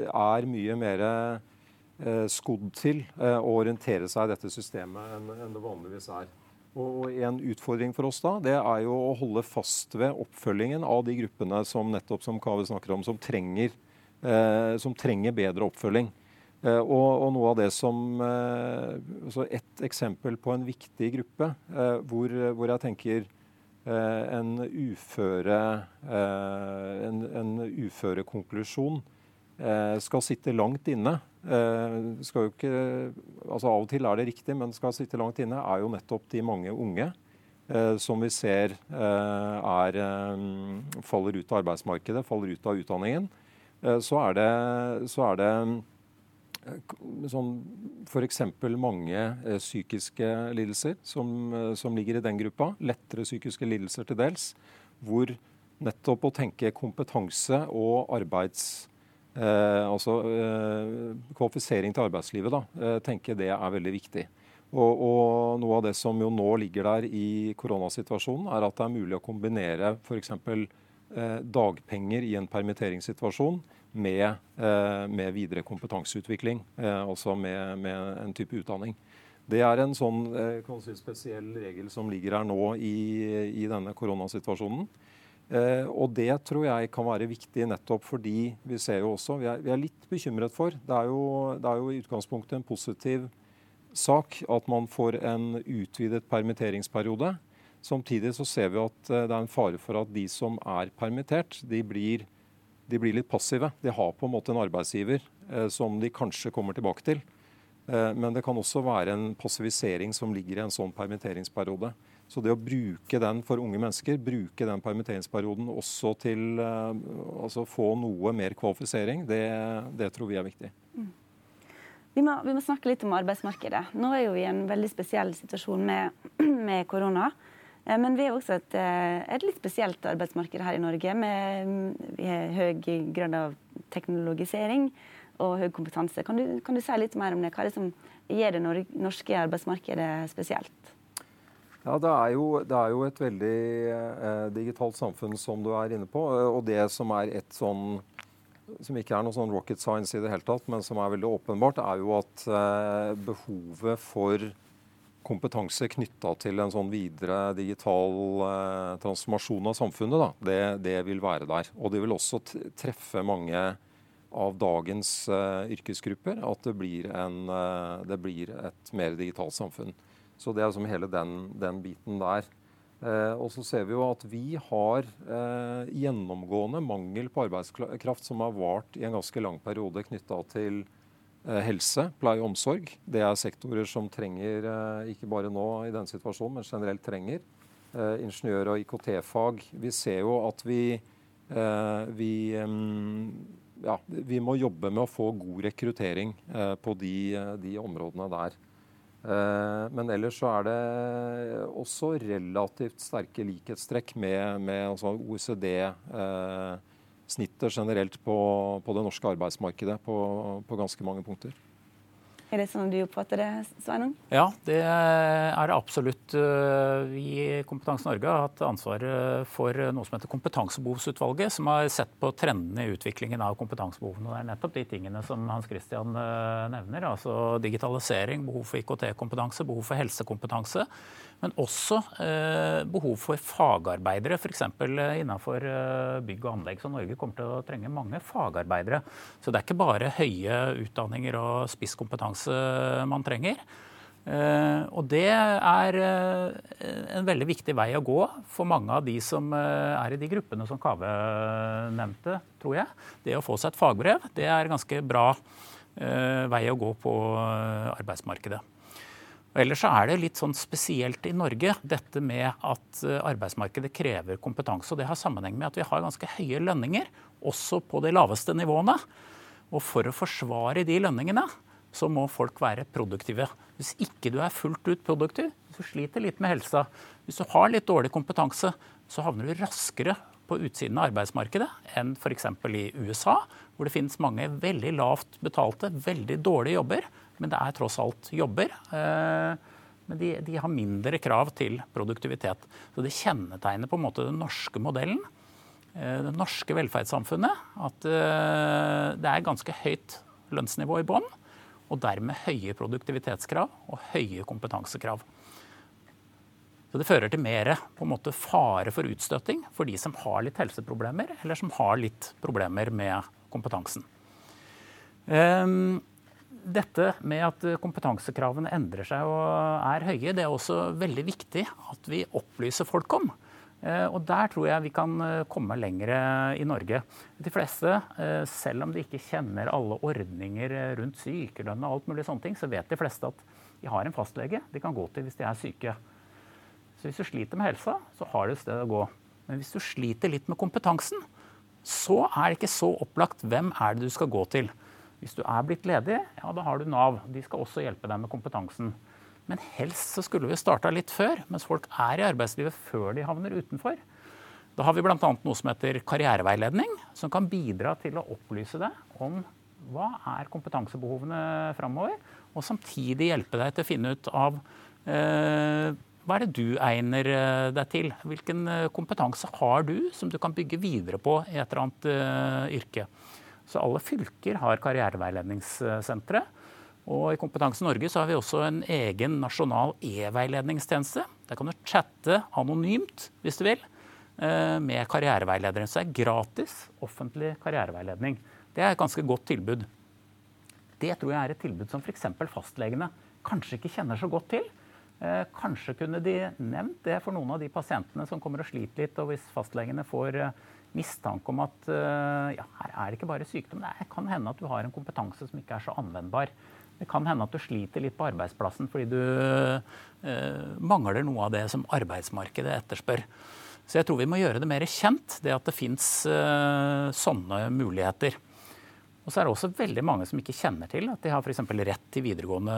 er mye mer eh, skodd til eh, å orientere seg i dette systemet enn, enn det vanligvis er. Og En utfordring for oss da, det er jo å holde fast ved oppfølgingen av de gruppene som nettopp som Kave snakker om, som trenger, eh, som trenger bedre oppfølging. Eh, og, og, noe av det som eh, altså Et eksempel på en viktig gruppe eh, hvor, hvor, jeg tenker en uføre en, en uførekonklusjon skal sitte langt inne ikke, altså Av og til er det riktig, men skal sitte langt inne, er jo nettopp de mange unge som vi ser er, faller ut av arbeidsmarkedet, faller ut av utdanningen. så er det, så er det sånn f.eks. mange eh, psykiske lidelser som, som, ligger i den gruppa. Lettere psykiske lidelser til dels. Hvor nettopp å tenke kompetanse og arbeids Eh, altså eh, kvalifisering til arbeidslivet, da, eh, tenker det er veldig viktig. Og, og, Noe av det som jo nå ligger der i koronasituasjonen, er at det er mulig å kombinere f.eks. Eh, dagpenger i en permitteringssituasjon med, eh, med videre kompetanseutvikling, eh, altså med, med, en type utdanning. Det er en sånn eh, si spesiell regel som ligger her nå i, i denne koronasituasjonen. Eh, og det tror jeg kan være viktig nettopp fordi vi ser jo også Vi er, vi er litt bekymret for det er, jo, det er jo i utgangspunktet en positiv sak at man får en utvidet permitteringsperiode. Samtidig så ser vi at eh, det er en fare for at de som er permittert, de blir, de blir litt passive. De har på en måte en arbeidsgiver eh, som de kanskje kommer tilbake til. Eh, men det kan også være en passivisering som ligger i en sånn permitteringsperiode. Så det å bruke den for unge mennesker, bruke den permitteringsperioden også til eh, altså få noe mer kvalifisering, det, det, tror vi er viktig. Mm. Vi, må, vi, må, snakke litt om arbeidsmarkedet. Nå er vi i en veldig spesiell situasjon med, med korona. Eh, men vi er også et, eh, et, litt spesielt arbeidsmarked her i Norge. Med høy grad av teknologisering og høy kompetanse. Kan du, kan du si litt mer om det? Hva er det som gjør det norske arbeidsmarkedet spesielt? Ja, det er, jo, det er jo, et veldig eh, digitalt samfunn som du er inne på. Eh, og det som er et sånn som ikke er noe sånn rocket science i det hele tatt, men som er veldig åpenbart, er jo at eh, behovet for kompetanse knytta til en sånn videre digital eh, transformasjon av samfunnet, da, det, det, vil være der. Og det vil også treffe mange av dagens uh, yrkesgrupper at det blir, en, uh, det blir, et mer digitalt samfunn. Så det er liksom hele den, den biten der. Uh, og så ser vi jo at vi har gjennomgående mangel på arbeidskraft som har vart i en ganske lang periode knytta til helse, pleie og omsorg. Det er sektorer som trenger, ikke bare nå i denne situasjonen, men generelt trenger. ingeniør- og IKT-fag. Vi ser jo at vi, vi um, ja, vi må jobbe med å få god rekruttering eh, på de, de, områdene der. Eh, men ellers så er det også relativt sterke likhetstrekk med, med altså OECD. Snittet generelt på, på, det norske arbeidsmarkedet på, på ganske mange punkter. Er det sånn du oppfatter det, Sveinung? Ja, det er det absolutt. Vi i Kompetanse Norge har hatt ansvaret for noe som heter Kompetansebehovsutvalget, som har sett på trendene i utviklingen av kompetansebehovene. Det er nettopp de tingene som Hans Christian eh, nevner. Altså digitalisering, behov for IKT-kompetanse, behov for helsekompetanse. Men også eh, behov for fagarbeidere, f.eks. Eh, innenfor eh, bygg og anlegg. Så Norge kommer til å trenge mange fagarbeidere. Så det er ikke bare høye utdanninger og spisskompetanse man trenger. Uh, og det er uh, en veldig viktig vei å gå for mange av de som uh, er i de gruppene som Kave nevnte, tror jeg. Det å få seg et fagbrev, det er ganske bra vei å gå på arbeidsmarkedet. Og ellers så er det litt sånn spesielt i Norge dette med at eh, arbeidsmarkedet krever kompetanse. og Det har sammenheng med at vi har ganske høye lønninger, også på de laveste nivåene. Og for å forsvare de lønningene, så må folk være produktive. Hvis ikke du er fullt ut produktiv, hvis du sliter litt med helsa, hvis du har litt dårlig kompetanse, så havner du raskere på utsiden av arbeidsmarkedet enn f.eks. i USA, hvor det finnes mange veldig lavt betalte, veldig dårlige jobber men det er tross alt jobber. Eh, men de, de, har mindre krav til produktivitet. Så det kjennetegner på en måte den norske modellen, eh, det norske velferdssamfunnet, at eh, det er ganske høyt lønnsnivå i bånn, og dermed høye produktivitetskrav og høye kompetansekrav. Så Det fører til mer fare for utstøting for de som har litt helseproblemer, eller som har litt problemer med kompetansen. Um, dette med at kompetansekravene endrer seg og er høye, det er også veldig viktig at vi opplyser folk om. Eh, og der tror jeg vi kan eh, komme lenger i Norge. De fleste, eh, selv om de ikke kjenner alle ordninger rundt sykelønn og alt mulig sånne ting, så vet de fleste at de har en fastlege de kan gå til hvis de er syke. Så hvis du sliter med helsa, så har du et sted å gå. Men hvis du sliter litt med kompetansen, så er det ikke så opplagt hvem er det du skal gå til. Hvis du er blitt ledig, ja, da har du Nav. De skal også hjelpe deg med kompetansen. Men helst så skulle vi starta litt før, mens folk er i arbeidslivet før de havner utenfor. Da har vi bl.a. noe som heter karriereveiledning, som kan bidra til å opplyse deg om hva er kompetansebehovene framover, og samtidig hjelpe deg til å finne ut av eh, hva er det du egner eh, deg til? Hvilken eh, kompetanse har du som du kan bygge videre på i et eller annet uh, yrke? Så alle fylker har karriereveiledningssentre. Og i Kompetanse Norge så har vi også en egen nasjonal e-veiledningstjeneste. Der kan du chatte anonymt, hvis du vil, med karriereveilederen. Så det er gratis offentlig karriereveiledning. Det er et ganske godt tilbud. Det tror jeg er et tilbud som f.eks. fastlegene kanskje ikke kjenner så godt til. Eh, kanskje kunne de nevnt det for noen av de pasientene som kommer og sliter litt, og hvis fastlegene får eh, mistanke om at eh, ja, her er det ikke bare sykdom. Det kan hende at du har en kompetanse som ikke er så anvendbar. Det kan hende at du sliter litt på arbeidsplassen fordi du eh, mangler noe av det som arbeidsmarkedet etterspør. Så jeg tror vi må gjøre det mer kjent, det at det fins eh, sånne muligheter. Og så er det også veldig mange som ikke kjenner til at de har f.eks. rett til videregående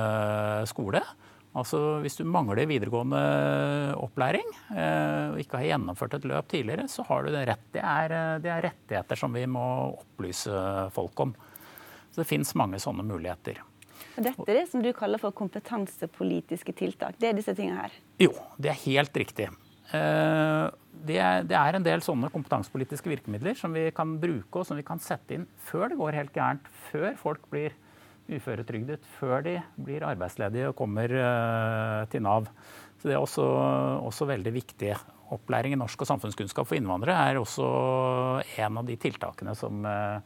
skole. Altså Hvis du mangler videregående opplæring eh, og ikke har gjennomført et løp tidligere, så har du det rett. Det er, eh, det er rettigheter som vi må opplyse folk om. Så det fins mange sånne muligheter. Og dette er det som du kaller for kompetansepolitiske tiltak. Det er disse tingene her? Jo, det er helt riktig. Eh, det er, det er, en del sånne kompetansepolitiske virkemidler som vi kan bruke og som vi kan sette inn før det går helt gærent. Før folk blir uføretrygdet før de blir arbeidsledige og kommer eh, til Nav. Så Det er også, også, veldig viktig. Opplæring i norsk og samfunnskunnskap for innvandrere er også en av de tiltakene som, eh,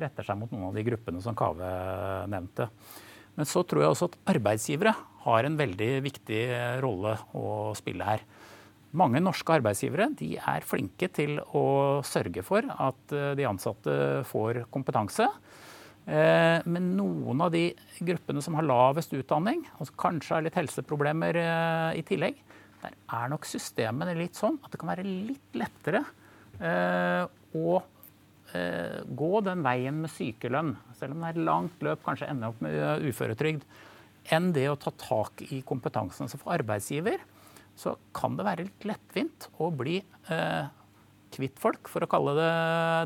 retter seg mot noen av de gruppene som Kave nevnte. Men så tror jeg også at arbeidsgivere har en veldig viktig rolle å spille her. Mange norske arbeidsgivere er flinke til å sørge for at de ansatte får kompetanse. Eh, men noen av de gruppene som har lavest utdanning, og som kanskje har litt helseproblemer eh, i tillegg, der er nok systemene litt sånn at det kan være litt lettere eh, å gå den veien med sykelønn, selv om det er langt løp, kanskje ende opp med uføretrygd, enn det å ta tak i kompetansen. Så for arbeidsgiver så kan det være litt lettvint å bli kvitt folk, for å kalle det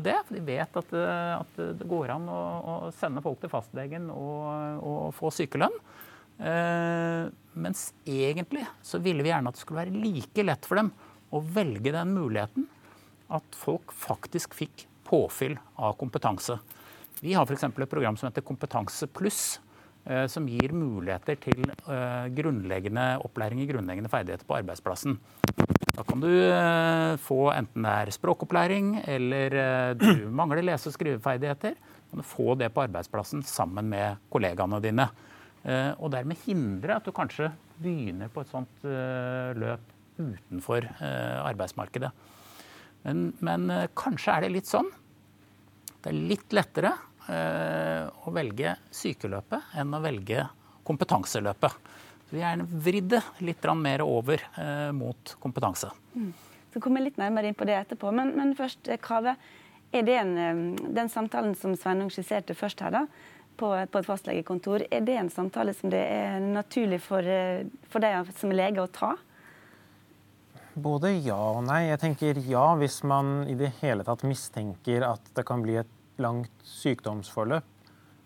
det. For de vet at, eh, at det går an å, å, sende folk til fastlegen og, og få sykelønn. Eh, mens egentlig så ville vi gjerne at det skulle være like lett for dem å velge den muligheten at folk faktisk fikk påfyll av kompetanse. Vi har f.eks. et program som heter Kompetanse pluss, eh, som gir muligheter til eh, grunnleggende opplæring i grunnleggende ferdigheter på arbeidsplassen. Da kan du eh, få enten det er språkopplæring eller eh, du mangler lese- og skriveferdigheter. kan du få det på arbeidsplassen sammen med kollegaene dine. Eh, og dermed hindre at du kanskje begynner på et sånt løp utenfor arbeidsmarkedet. Men, men kanskje er det litt sånn. Det er litt lettere å velge sykeløpet enn å velge kompetanseløpet. Vi er vridd litt mer over eh, mot kompetanse. Mm. Så kommer jeg litt nærmere inn på det etterpå. Men, men først, Kaveh. Er det en, eh, den samtalen som Sveinung skisserte først her, da, på, på, et fastlegekontor, er det en samtale som det er naturlig for, eh, for deg som lege å ta? Både ja og nei. Jeg tenker ja hvis man i det hele tatt mistenker at det kan bli et langt sykdomsforløp.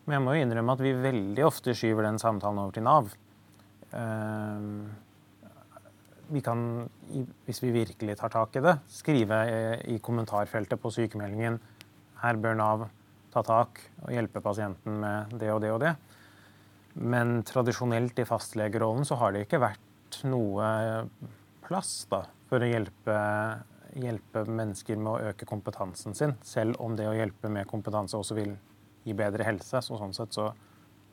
Men jeg må jo innrømme at vi veldig ofte skyver den samtalen over til Nav. Eh, vi kan, hvis vi virkelig tar tak i det, skrive i kommentarfeltet på sykemeldingen her bør Nav ta tak og hjelpe pasienten med det og det og det. Men tradisjonelt i fastlegerollen så har det ikke vært noe plass da, for å hjelpe, hjelpe, mennesker med å øke kompetansen sin. Selv om det å hjelpe med kompetanse også vil gi bedre helse. Så sånn sett så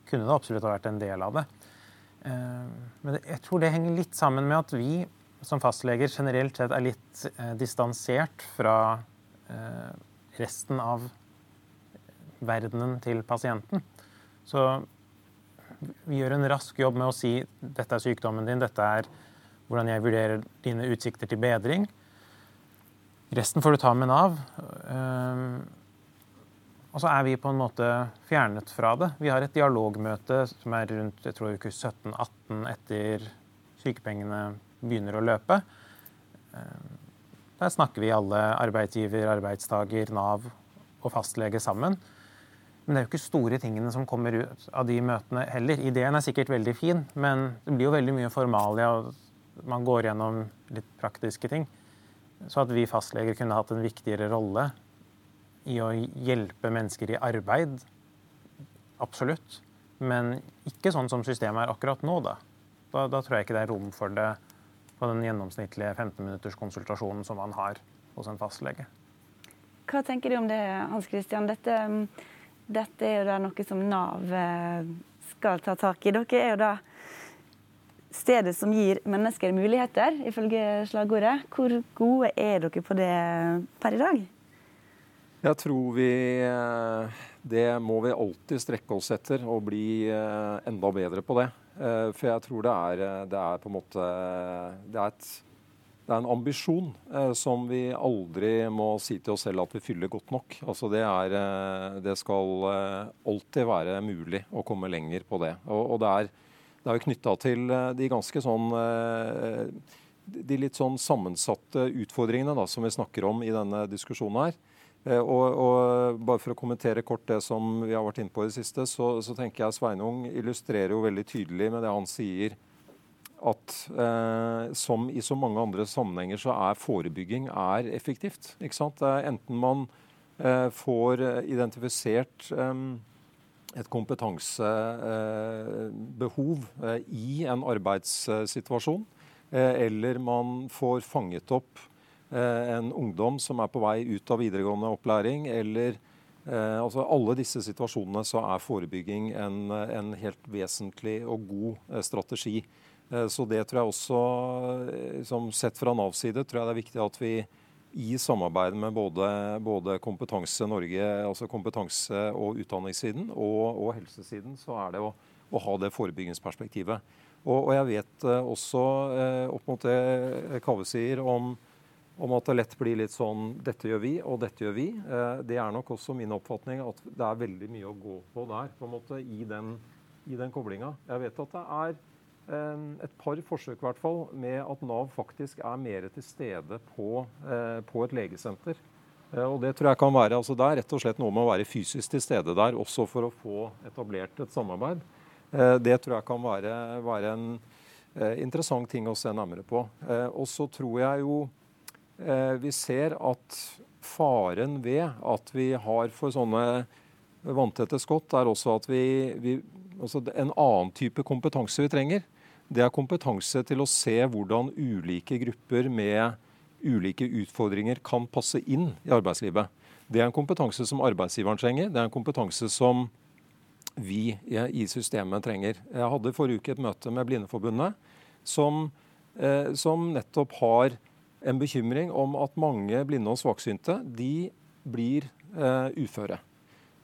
kunne det absolutt ha vært en del av det. Eh, men jeg tror det henger litt sammen med at vi som fastleger generelt sett er litt eh, distansert fra eh, resten av verdenen til pasienten. Så vi gjør en rask jobb med å si dette er sykdommen din, dette er hvordan jeg vurderer dine utsikter til bedring. Resten får du ta med Nav. Og så er vi på en måte fjernet fra det. Vi har et dialogmøte som er rundt jeg tror, uke 17-18 etter sykepengene begynner å løpe. Eh, der snakker vi alle arbeidsgiver, arbeidstaker, Nav og fastlege sammen. Men det er jo ikke store tingene som kommer ut av de møtene heller. Ideen er sikkert veldig fin, men det blir jo veldig mye formalia, og man går gjennom litt praktiske ting. Så at vi fastleger kunne hatt en viktigere rolle i å hjelpe mennesker i arbeid. Absolutt. Men ikke sånn som systemet er akkurat nå, da. Da, da tror jeg ikke det er rom for det på den gjennomsnittlige 15 minutters konsultasjonen som man har hos en fastlege. Hva tenker du om det, Hans Christian? Dette, dette er jo da noe som Nav eh, skal ta tak i. Dere er jo da stedet som gir mennesker muligheter, ifølge slagordet. Hvor gode er dere på det per i dag? Jeg tror vi eh, Det må vi alltid strekke oss etter og bli eh, enda bedre på det. Eh, for jeg tror det er, det er på en måte det er, et, det er en ambisjon som vi aldri må si til oss selv at vi fyller godt nok. Altså det, er, det skal alltid være mulig å komme lenger på det. Og, og det er, det er jo knytta til de ganske sånn de litt sånn sammensatte utfordringene da, som vi snakker om i denne diskusjonen her. Eh, og, og, bare for å kommentere kort det som vi har vært inne på i det siste, så, så tenker jeg Sveinung illustrerer jo veldig tydelig med det han sier, at eh, som i så mange andre sammenhenger så er forebygging er effektivt. ikke sant? enten man eh, får identifisert eh, et kompetansebehov eh, i en arbeidssituasjon, eh, eller man får fanget opp Eh, en ungdom som er på vei ut av videregående opplæring, eller Eh, altså alle disse situasjonene så er forebygging en, en helt vesentlig og god eh, strategi. Eh, så det tror jeg også, liksom sett fra Navs side, tror jeg det er viktig at vi i samarbeid med både, både Kompetanse Norge, altså kompetanse- og utdanningssiden, og, og, helsesiden, så er det å, å ha det forebyggingsperspektivet. Og, og jeg vet eh, også opp mot det Kave sier om om at det lett blir litt sånn Dette gjør vi, og dette gjør vi. Eh, det er nok også min oppfatning at det er veldig mye å gå på der, på en måte, i den, i den koblinga. Jeg vet at det er eh, et par forsøk hvert fall, med at Nav faktisk er mer til stede på, eh, på et legesenter. Og Det tror jeg kan være, altså det er rett og slett noe med å være fysisk til stede der, også for å få etablert et samarbeid. Det tror jeg kan være, være en interessant ting å se nærmere på. Og så tror jeg jo vi ser at faren ved at vi har for sånne vanntette skott, er også at vi, vi altså En annen type kompetanse vi trenger, det er kompetanse til å se hvordan ulike grupper med ulike utfordringer kan passe inn i arbeidslivet. Det er en kompetanse som arbeidsgiveren trenger. Det er en kompetanse som vi i systemet trenger. Jeg hadde forrige uke et møte med Blindeforbundet, som, eh, som nettopp har en bekymring om at mange blinde og svaksynte de blir eh, uføre.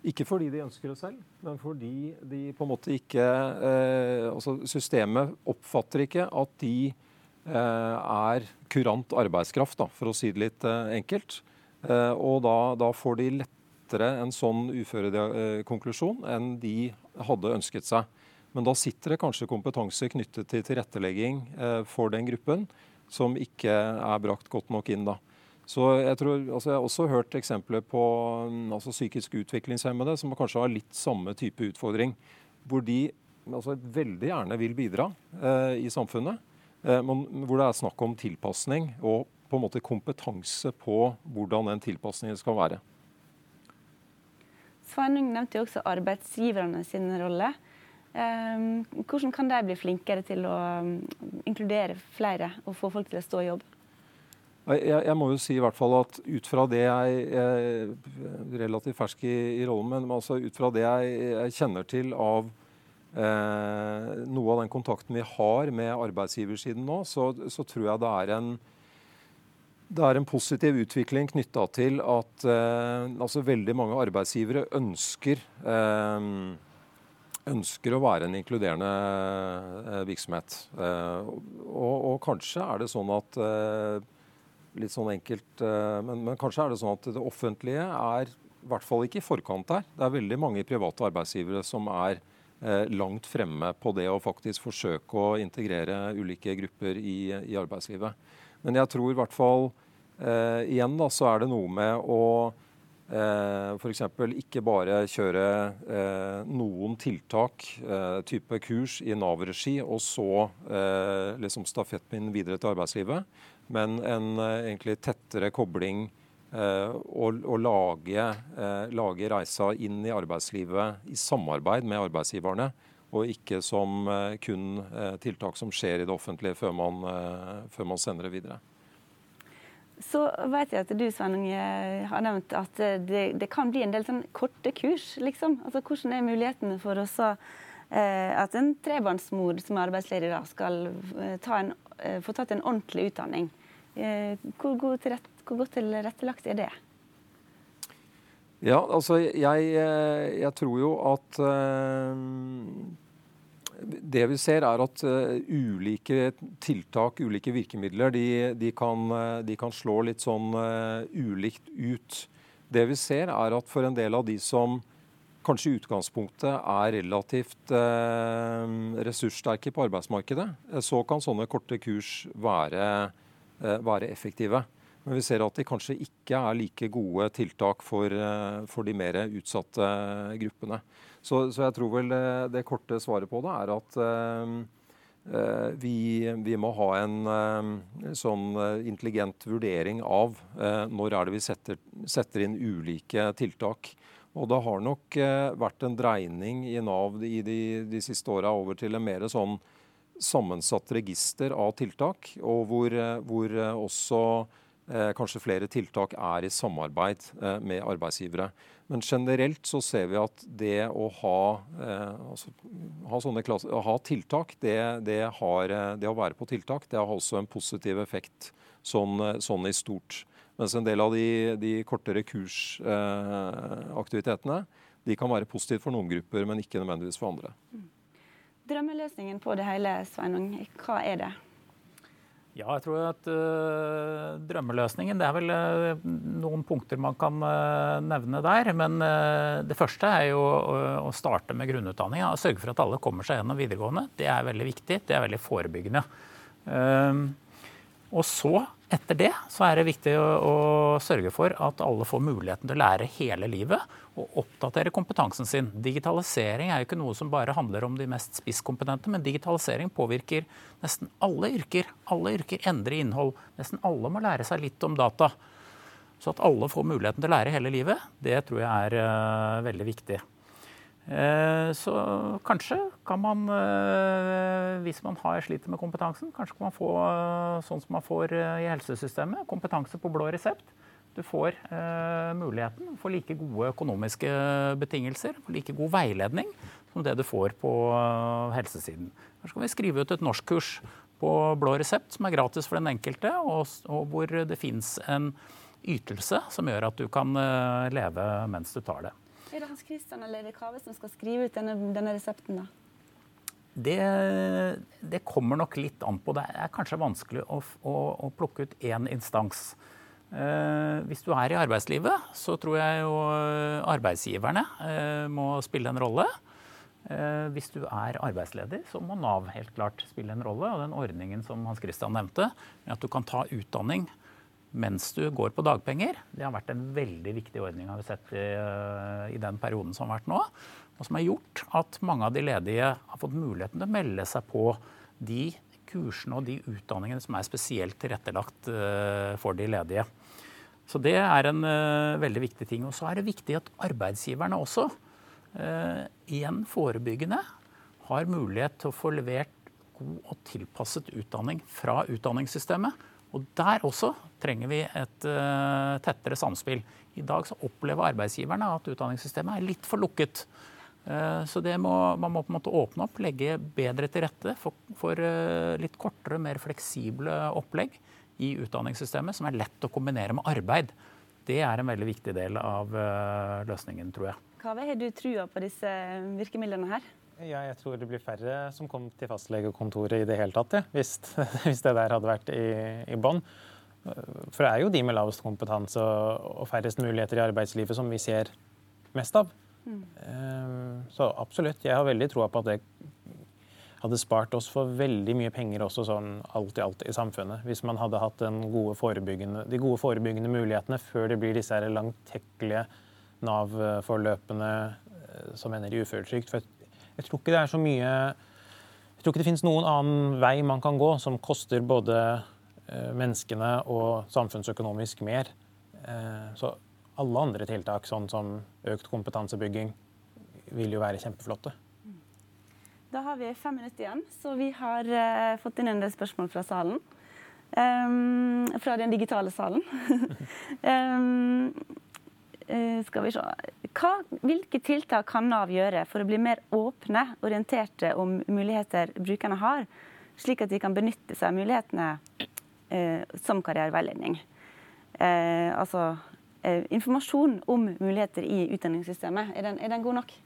Ikke fordi de ønsker det selv, men fordi de på en måte ikke eh, altså Systemet oppfatter ikke at de eh, er kurant arbeidskraft, da, for å si det litt eh, enkelt. Eh, og da, da, får de lettere en sånn uførekonklusjon enn de hadde ønsket seg. Men da sitter det kanskje kompetanse knyttet til tilrettelegging eh, for den gruppen som ikke er brakt godt nok inn. da. Så Jeg tror, altså jeg har også hørt eksempler på mm, altså psykisk utviklingshemmede som kanskje har litt samme type utfordring. Hvor de altså veldig gjerne vil bidra eh, i samfunnet, eh, men hvor det er snakk om tilpasning og på en måte kompetanse på hvordan den tilpasningen skal være. Sveinung nevnte jo også arbeidsgiverne sin rolle. Ehm, hvordan kan de bli flinkere til å um, inkludere flere og få folk til å stå i jobb? Jeg, jeg, må jo si i hvert fall at ut fra det jeg, er relativt fersk i, i rollen, men altså ut fra det jeg, jeg kjenner til av eh, noe av den kontakten vi har med arbeidsgiversiden nå, så, så tror jeg det er en det er en positiv utvikling knytta til at eh, altså veldig mange arbeidsgivere ønsker eh, ønsker å være en inkluderende eh, virksomhet. Eh, og, og, kanskje er det sånn at eh, Litt sånn enkelt men, men, kanskje er det sånn at det offentlige er i hvert fall ikke i forkant der. Det er veldig mange private arbeidsgivere som er langt fremme på det å faktisk forsøke å integrere ulike grupper i, i arbeidslivet. Men jeg tror i hvert fall igjen da, så er det noe med å Eh, F.eks. ikke bare kjøre eh, noen tiltak, eh, type kurs, i Nav-regi, og så eh, liksom stafettpinnen videre til arbeidslivet, men en egentlig tettere kobling og, lage, lage, reisa inn i arbeidslivet i samarbeid med arbeidsgiverne, og ikke som kun tiltak som skjer i det offentlige før man, før man sender det videre. Så vet jeg at du eh, har nevnt at eh, det, det, kan bli en del sånn korte kurs. liksom. Altså, Hvordan er mulighetene for også, eh, at en trebarnsmor som er arbeidsledig da, skal eh, ta en, eh, få tatt en ordentlig utdanning? Eh, hvor, god rett, hvor, godt tilrettelagt er det? Ja, altså jeg, jeg tror jo at det vi ser, er at uh, ulike tiltak, ulike virkemidler, de, de, kan, uh, de kan, slå litt sånn uh, ulikt ut. Det vi ser, er at for en del av de som kanskje i utgangspunktet er relativt ressurssterke på arbeidsmarkedet, så kan sånne korte kurs være, være effektive. Men vi ser at de kanskje ikke er like gode tiltak for, for de mer utsatte gruppene. Så, så, jeg tror vel det, korte svaret på det er at uh, vi, vi, må ha en uh, sånn intelligent vurdering av uh, når er det vi setter, setter, inn ulike tiltak. Og det har nok vært en dreining i Nav i de, de siste åra over til en mer sånn sammensatt register av tiltak, og hvor, hvor også kanskje flere tiltak er i samarbeid eh, med arbeidsgivere. Men generelt så ser vi at det å ha, eh, altså, ha klasser, å ha tiltak, det, det, har, eh, det, å være på tiltak, det har også en positiv effekt sånn, sånn i stort. Mens en del av de, de kortere kursaktivitetene de kan være positive for noen grupper, men ikke nødvendigvis for andre. Drømmeløsningen på det hele, Sveinung, hva er det? Ja, jeg tror at uh, drømmeløsningen Det er vel uh, noen punkter man kan uh, nevne der. Men det første er jo å starte med grunnutdanning. Ja, sørge for at alle kommer seg gjennom videregående. Det er veldig viktig. Det er veldig forebyggende. og så etter det så er det viktig å, å, sørge for at alle får muligheten til å lære hele livet og oppdatere kompetansen sin. Digitalisering er jo ikke noe som bare handler om de mest spisskompetente, men digitalisering påvirker nesten alle yrker. Alle yrker endrer innhold. Nesten alle må lære seg litt om data. Så at alle får muligheten til å lære hele livet, det tror jeg er uh, veldig viktig. Eh, så kanskje kan man, eh, hvis man har sliter med kompetansen, kanskje kan man få eh, sånn som man får i helsesystemet, kompetanse på blå resept. Du får muligheten for like gode økonomiske betingelser, like god veiledning som det du får på helsesiden. Her skal vi skrive ut et norskkurs på blå resept som er gratis for den enkelte, og hvor det fins en ytelse som gjør at du kan leve mens du tar det. Er det Hans Christian eller er det Kave som skal skrive ut denne, denne resepten? da? Det, det, kommer nok litt an på. Det er kanskje vanskelig å, å, å plukke ut én instans. Eh, hvis du er i arbeidslivet, så tror jeg jo arbeidsgiverne eh, må spille en rolle. Eh, hvis du er arbeidsledig, så må Nav helt klart spille en rolle. Og den ordningen som Hans Christian nevnte, med at du kan ta utdanning mens du går på dagpenger. Det har vært en veldig viktig ordning har vi sett i, eh, i, den perioden som har vært nå. Og som har gjort at mange av de ledige har fått muligheten til å melde seg på de kursene og de utdanningene som er spesielt tilrettelagt uh, for de ledige. Så det er en uh, veldig viktig ting. Og så er det viktig at arbeidsgiverne også, igjen forebyggende, har mulighet til å få levert god og tilpasset utdanning fra utdanningssystemet og Der også trenger vi et uh, tettere samspill. I dag så opplever arbeidsgiverne at utdanningssystemet er litt for lukket. Uh, så må, man må på en måte åpne opp, legge bedre til rette for, for uh, litt kortere, mer fleksible opplegg i utdanningssystemet, som er lett å kombinere med arbeid. Det er en veldig viktig del av løsningen, tror jeg. Hva har du trua på disse virkemidlene her? Ja, jeg tror det blir færre som kom til fastlegekontoret i det hele tatt, ja, hvis, hvis, det der hadde vært i, i bånn. For det er jo de med lavest kompetanse og, færrest muligheter i arbeidslivet som vi ser mest av. Mm. Ehm, så absolutt. Jeg har veldig troa på at det hadde spart oss for veldig mye penger også sånn alt i alt i samfunnet. Hvis man hadde hatt gode de gode forebyggende mulighetene før det blir disse langtekkelige Nav-forløpene eh, som ender i uføretrygd. For jeg tror ikke det er så mye Jeg tror ikke det finnes noen annen vei man kan gå som koster både eh, menneskene og samfunnsøkonomisk mer. Eh, så alle andre tiltak, sånn som økt kompetansebygging, vil jo være kjempeflotte. Da har vi fem minutter igjen, så vi har uh, fått inn en del spørsmål fra salen. Um, fra den digitale salen. um, skal vi se hva, hvilke tiltak kan Nav gjøre for å bli mer åpne, orienterte om muligheter brukerne har, slik at de kan benytte seg av mulighetene eh, som karriereveiledning? Eh, altså eh, informasjon om muligheter i utdanningssystemet, er den, er den god nok?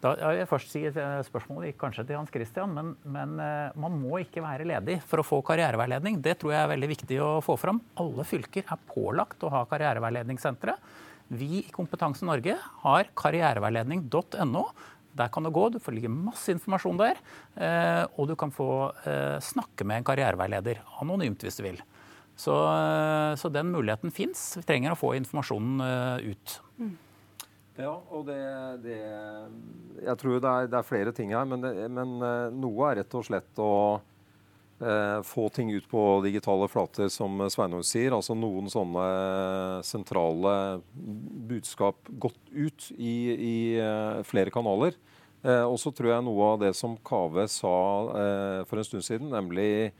Da jeg vil først si Spørsmålet gikk kanskje til Hans Christian, men, men, eh, man må ikke være ledig for å få karriereveiledning. Det tror jeg er veldig viktig å få fram. Alle fylker er pålagt å ha karriereveiledningssentre. Vi i Kompetanse Norge har karriereveiledning.no. Der kan du gå, du får ligge masse informasjon der. Eh, og du kan få eh, snakke med en karriereveileder anonymt hvis du vil. Så, eh, så den muligheten fins. Vi trenger å få informasjonen ut. Mm. Ja, og det, det, Jeg tror det er, det er, flere ting her, men, det, men noe er rett og slett å få ting ut på digitale flater, som Sveinung sier. Altså noen sånne sentrale budskap gått ut i, i eh, flere kanaler. Eh, og så tror jeg noe av det som Kave sa eh, for en stund siden, nemlig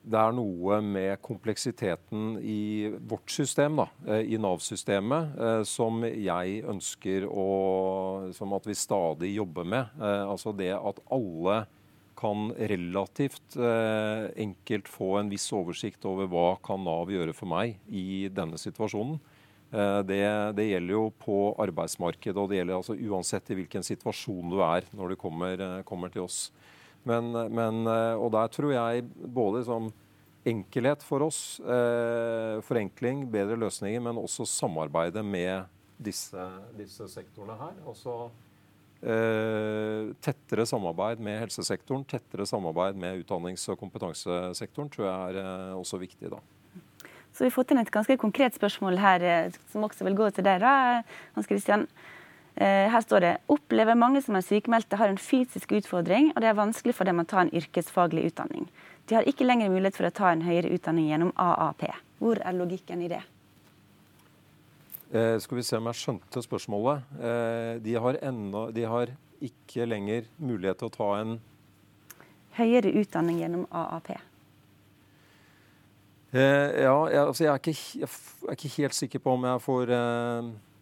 det er noe med kompleksiteten i vårt system, da, eh, i Nav-systemet, eh, som jeg ønsker å Som at vi stadig jobber med. Altså det at alle kan relativt enkelt få en viss oversikt over hva kan Nav gjøre for meg i denne situasjonen. Det, det, gjelder jo på arbeidsmarkedet, og det gjelder altså uansett i hvilken situasjon du er når du kommer, kommer til oss. Men, men, eh, og der tror jeg både liksom enkelhet for oss, eh, forenkling, bedre løsninger, men også samarbeidet med disse, disse sektorene her. Også eh, tettere samarbeid med helsesektoren, tettere samarbeid med utdannings- og kompetansesektoren tror jeg er eh, også viktig. da. Så vi har fått inn et ganske konkret spørsmål her, eh, som også vil gå til deg, Hans Christian. Eh, her står det opplever mange som er sykemeldte har en fysisk utfordring, og det er vanskelig for dem å ta en yrkesfaglig utdanning. De har ikke lenger mulighet for å ta en høyere utdanning gjennom AAP. Hvor er logikken i det? Eh, skal vi se om jeg skjønte spørsmålet. Eh, de, har enda, de, har ikke lenger mulighet til å ta en Høyere utdanning gjennom AAP. Eh, ja, jeg, altså jeg, er ikke, jeg, er ikke, helt sikker på om jeg får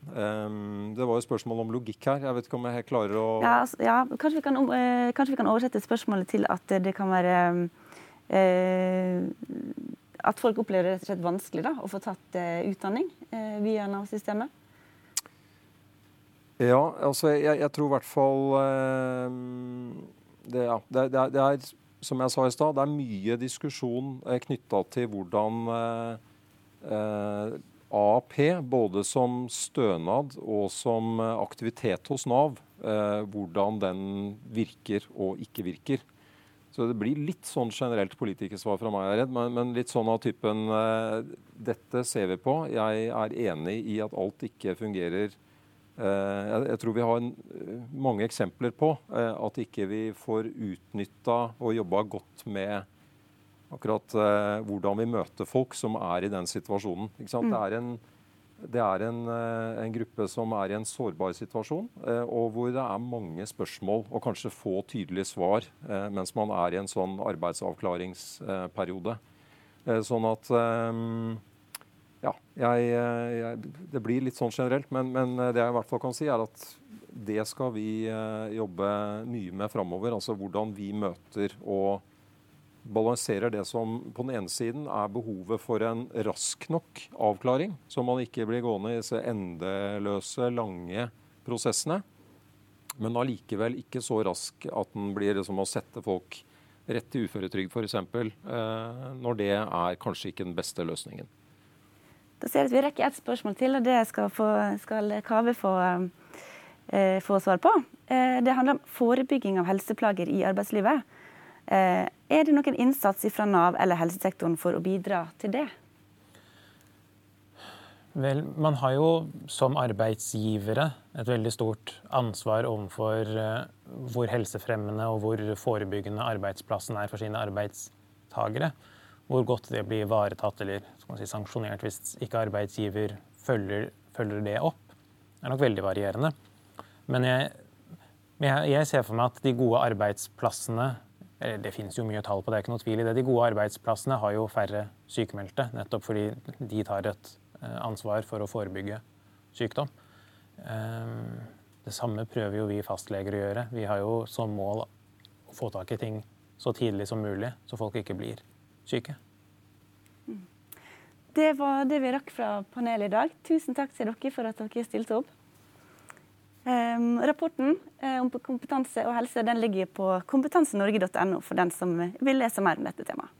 Um, det var jo spørsmål om logikk her. Jeg vet ikke om jeg klarer å Ja, altså, ja kanskje, vi kan, uh, kanskje, vi kan, oversette spørsmålet til at det kan være uh, At folk opplever det rett og slett vanskelig da, å få tatt uh, utdanning via Nav-systemet? Ja, altså jeg, jeg, tror i hvert fall det, ja, det, det, er, det, er, som jeg sa i stad, det er mye diskusjon eh, knytta til hvordan AAP, både som stønad og som eh, aktivitet hos Nav, eh, hvordan den virker og ikke virker. Så det blir litt sånn generelt politikersvar fra meg, jeg er redd, men, men, litt sånn av typen uh, Dette ser vi på. Jeg er enig i at alt ikke fungerer. Uh, jeg, jeg, tror vi har en, mange eksempler på uh, at ikke vi får utnytta og jobba godt med akkurat eh, hvordan vi møter folk som er i den situasjonen. Mm. Det er, en, det er en, eh, en, gruppe som er i en sårbar situasjon, eh, og hvor det er mange spørsmål og kanskje få tydelige svar eh, mens man er i en sånn arbeidsavklaringsperiode. Sånn at ja, jeg, jeg, det blir litt sånn generelt, men, men, det jeg i hvert fall kan si, er at det skal vi jobbe mye med framover. Altså hvordan vi møter og balanserer det som på den ene siden er behovet for en rask nok avklaring, så man ikke blir gående i disse endeløse, lange prosessene, men allikevel ikke så rask at den blir som å sette folk rett til uføretrygd f.eks., eh, når det er kanskje ikke den beste løsningen. Da ser jeg at Vi rekker ett spørsmål til, og det skal, få, skal Kave få, eh, få svar på. Eh, det handler om forebygging av helseplager i arbeidslivet. Eh, er det noen innsats fra Nav eller helsesektoren for å bidra til det? Vel, man har jo som arbeidsgivere et veldig stort ansvar overfor eh, hvor helsefremmende og hvor forebyggende arbeidsplassen er for sine arbeidstagere. Hvor godt det blir ivaretatt eller si, sanksjonert hvis ikke arbeidsgiver følger, følger, det opp, er nok veldig varierende. Men jeg, jeg ser for meg at de gode arbeidsplassene det finnes jo mye tall på det, er ikke noe tvil i det. De gode arbeidsplassene har jo færre sykemeldte, nettopp fordi de tar et eh, ansvar for å forebygge sykdom. Ehm, det samme prøver jo vi fastleger å gjøre. Vi har jo som mål å få tak i ting så tidlig som mulig, så folk ikke blir syke. Det var det vi rakk fra panelet i dag. Tusen takk til dere for at dere stilte opp. Um, rapporten uh, om kompetanse og helse ligger på kompetansenorge.no for den som vil lese mer om dette temaet.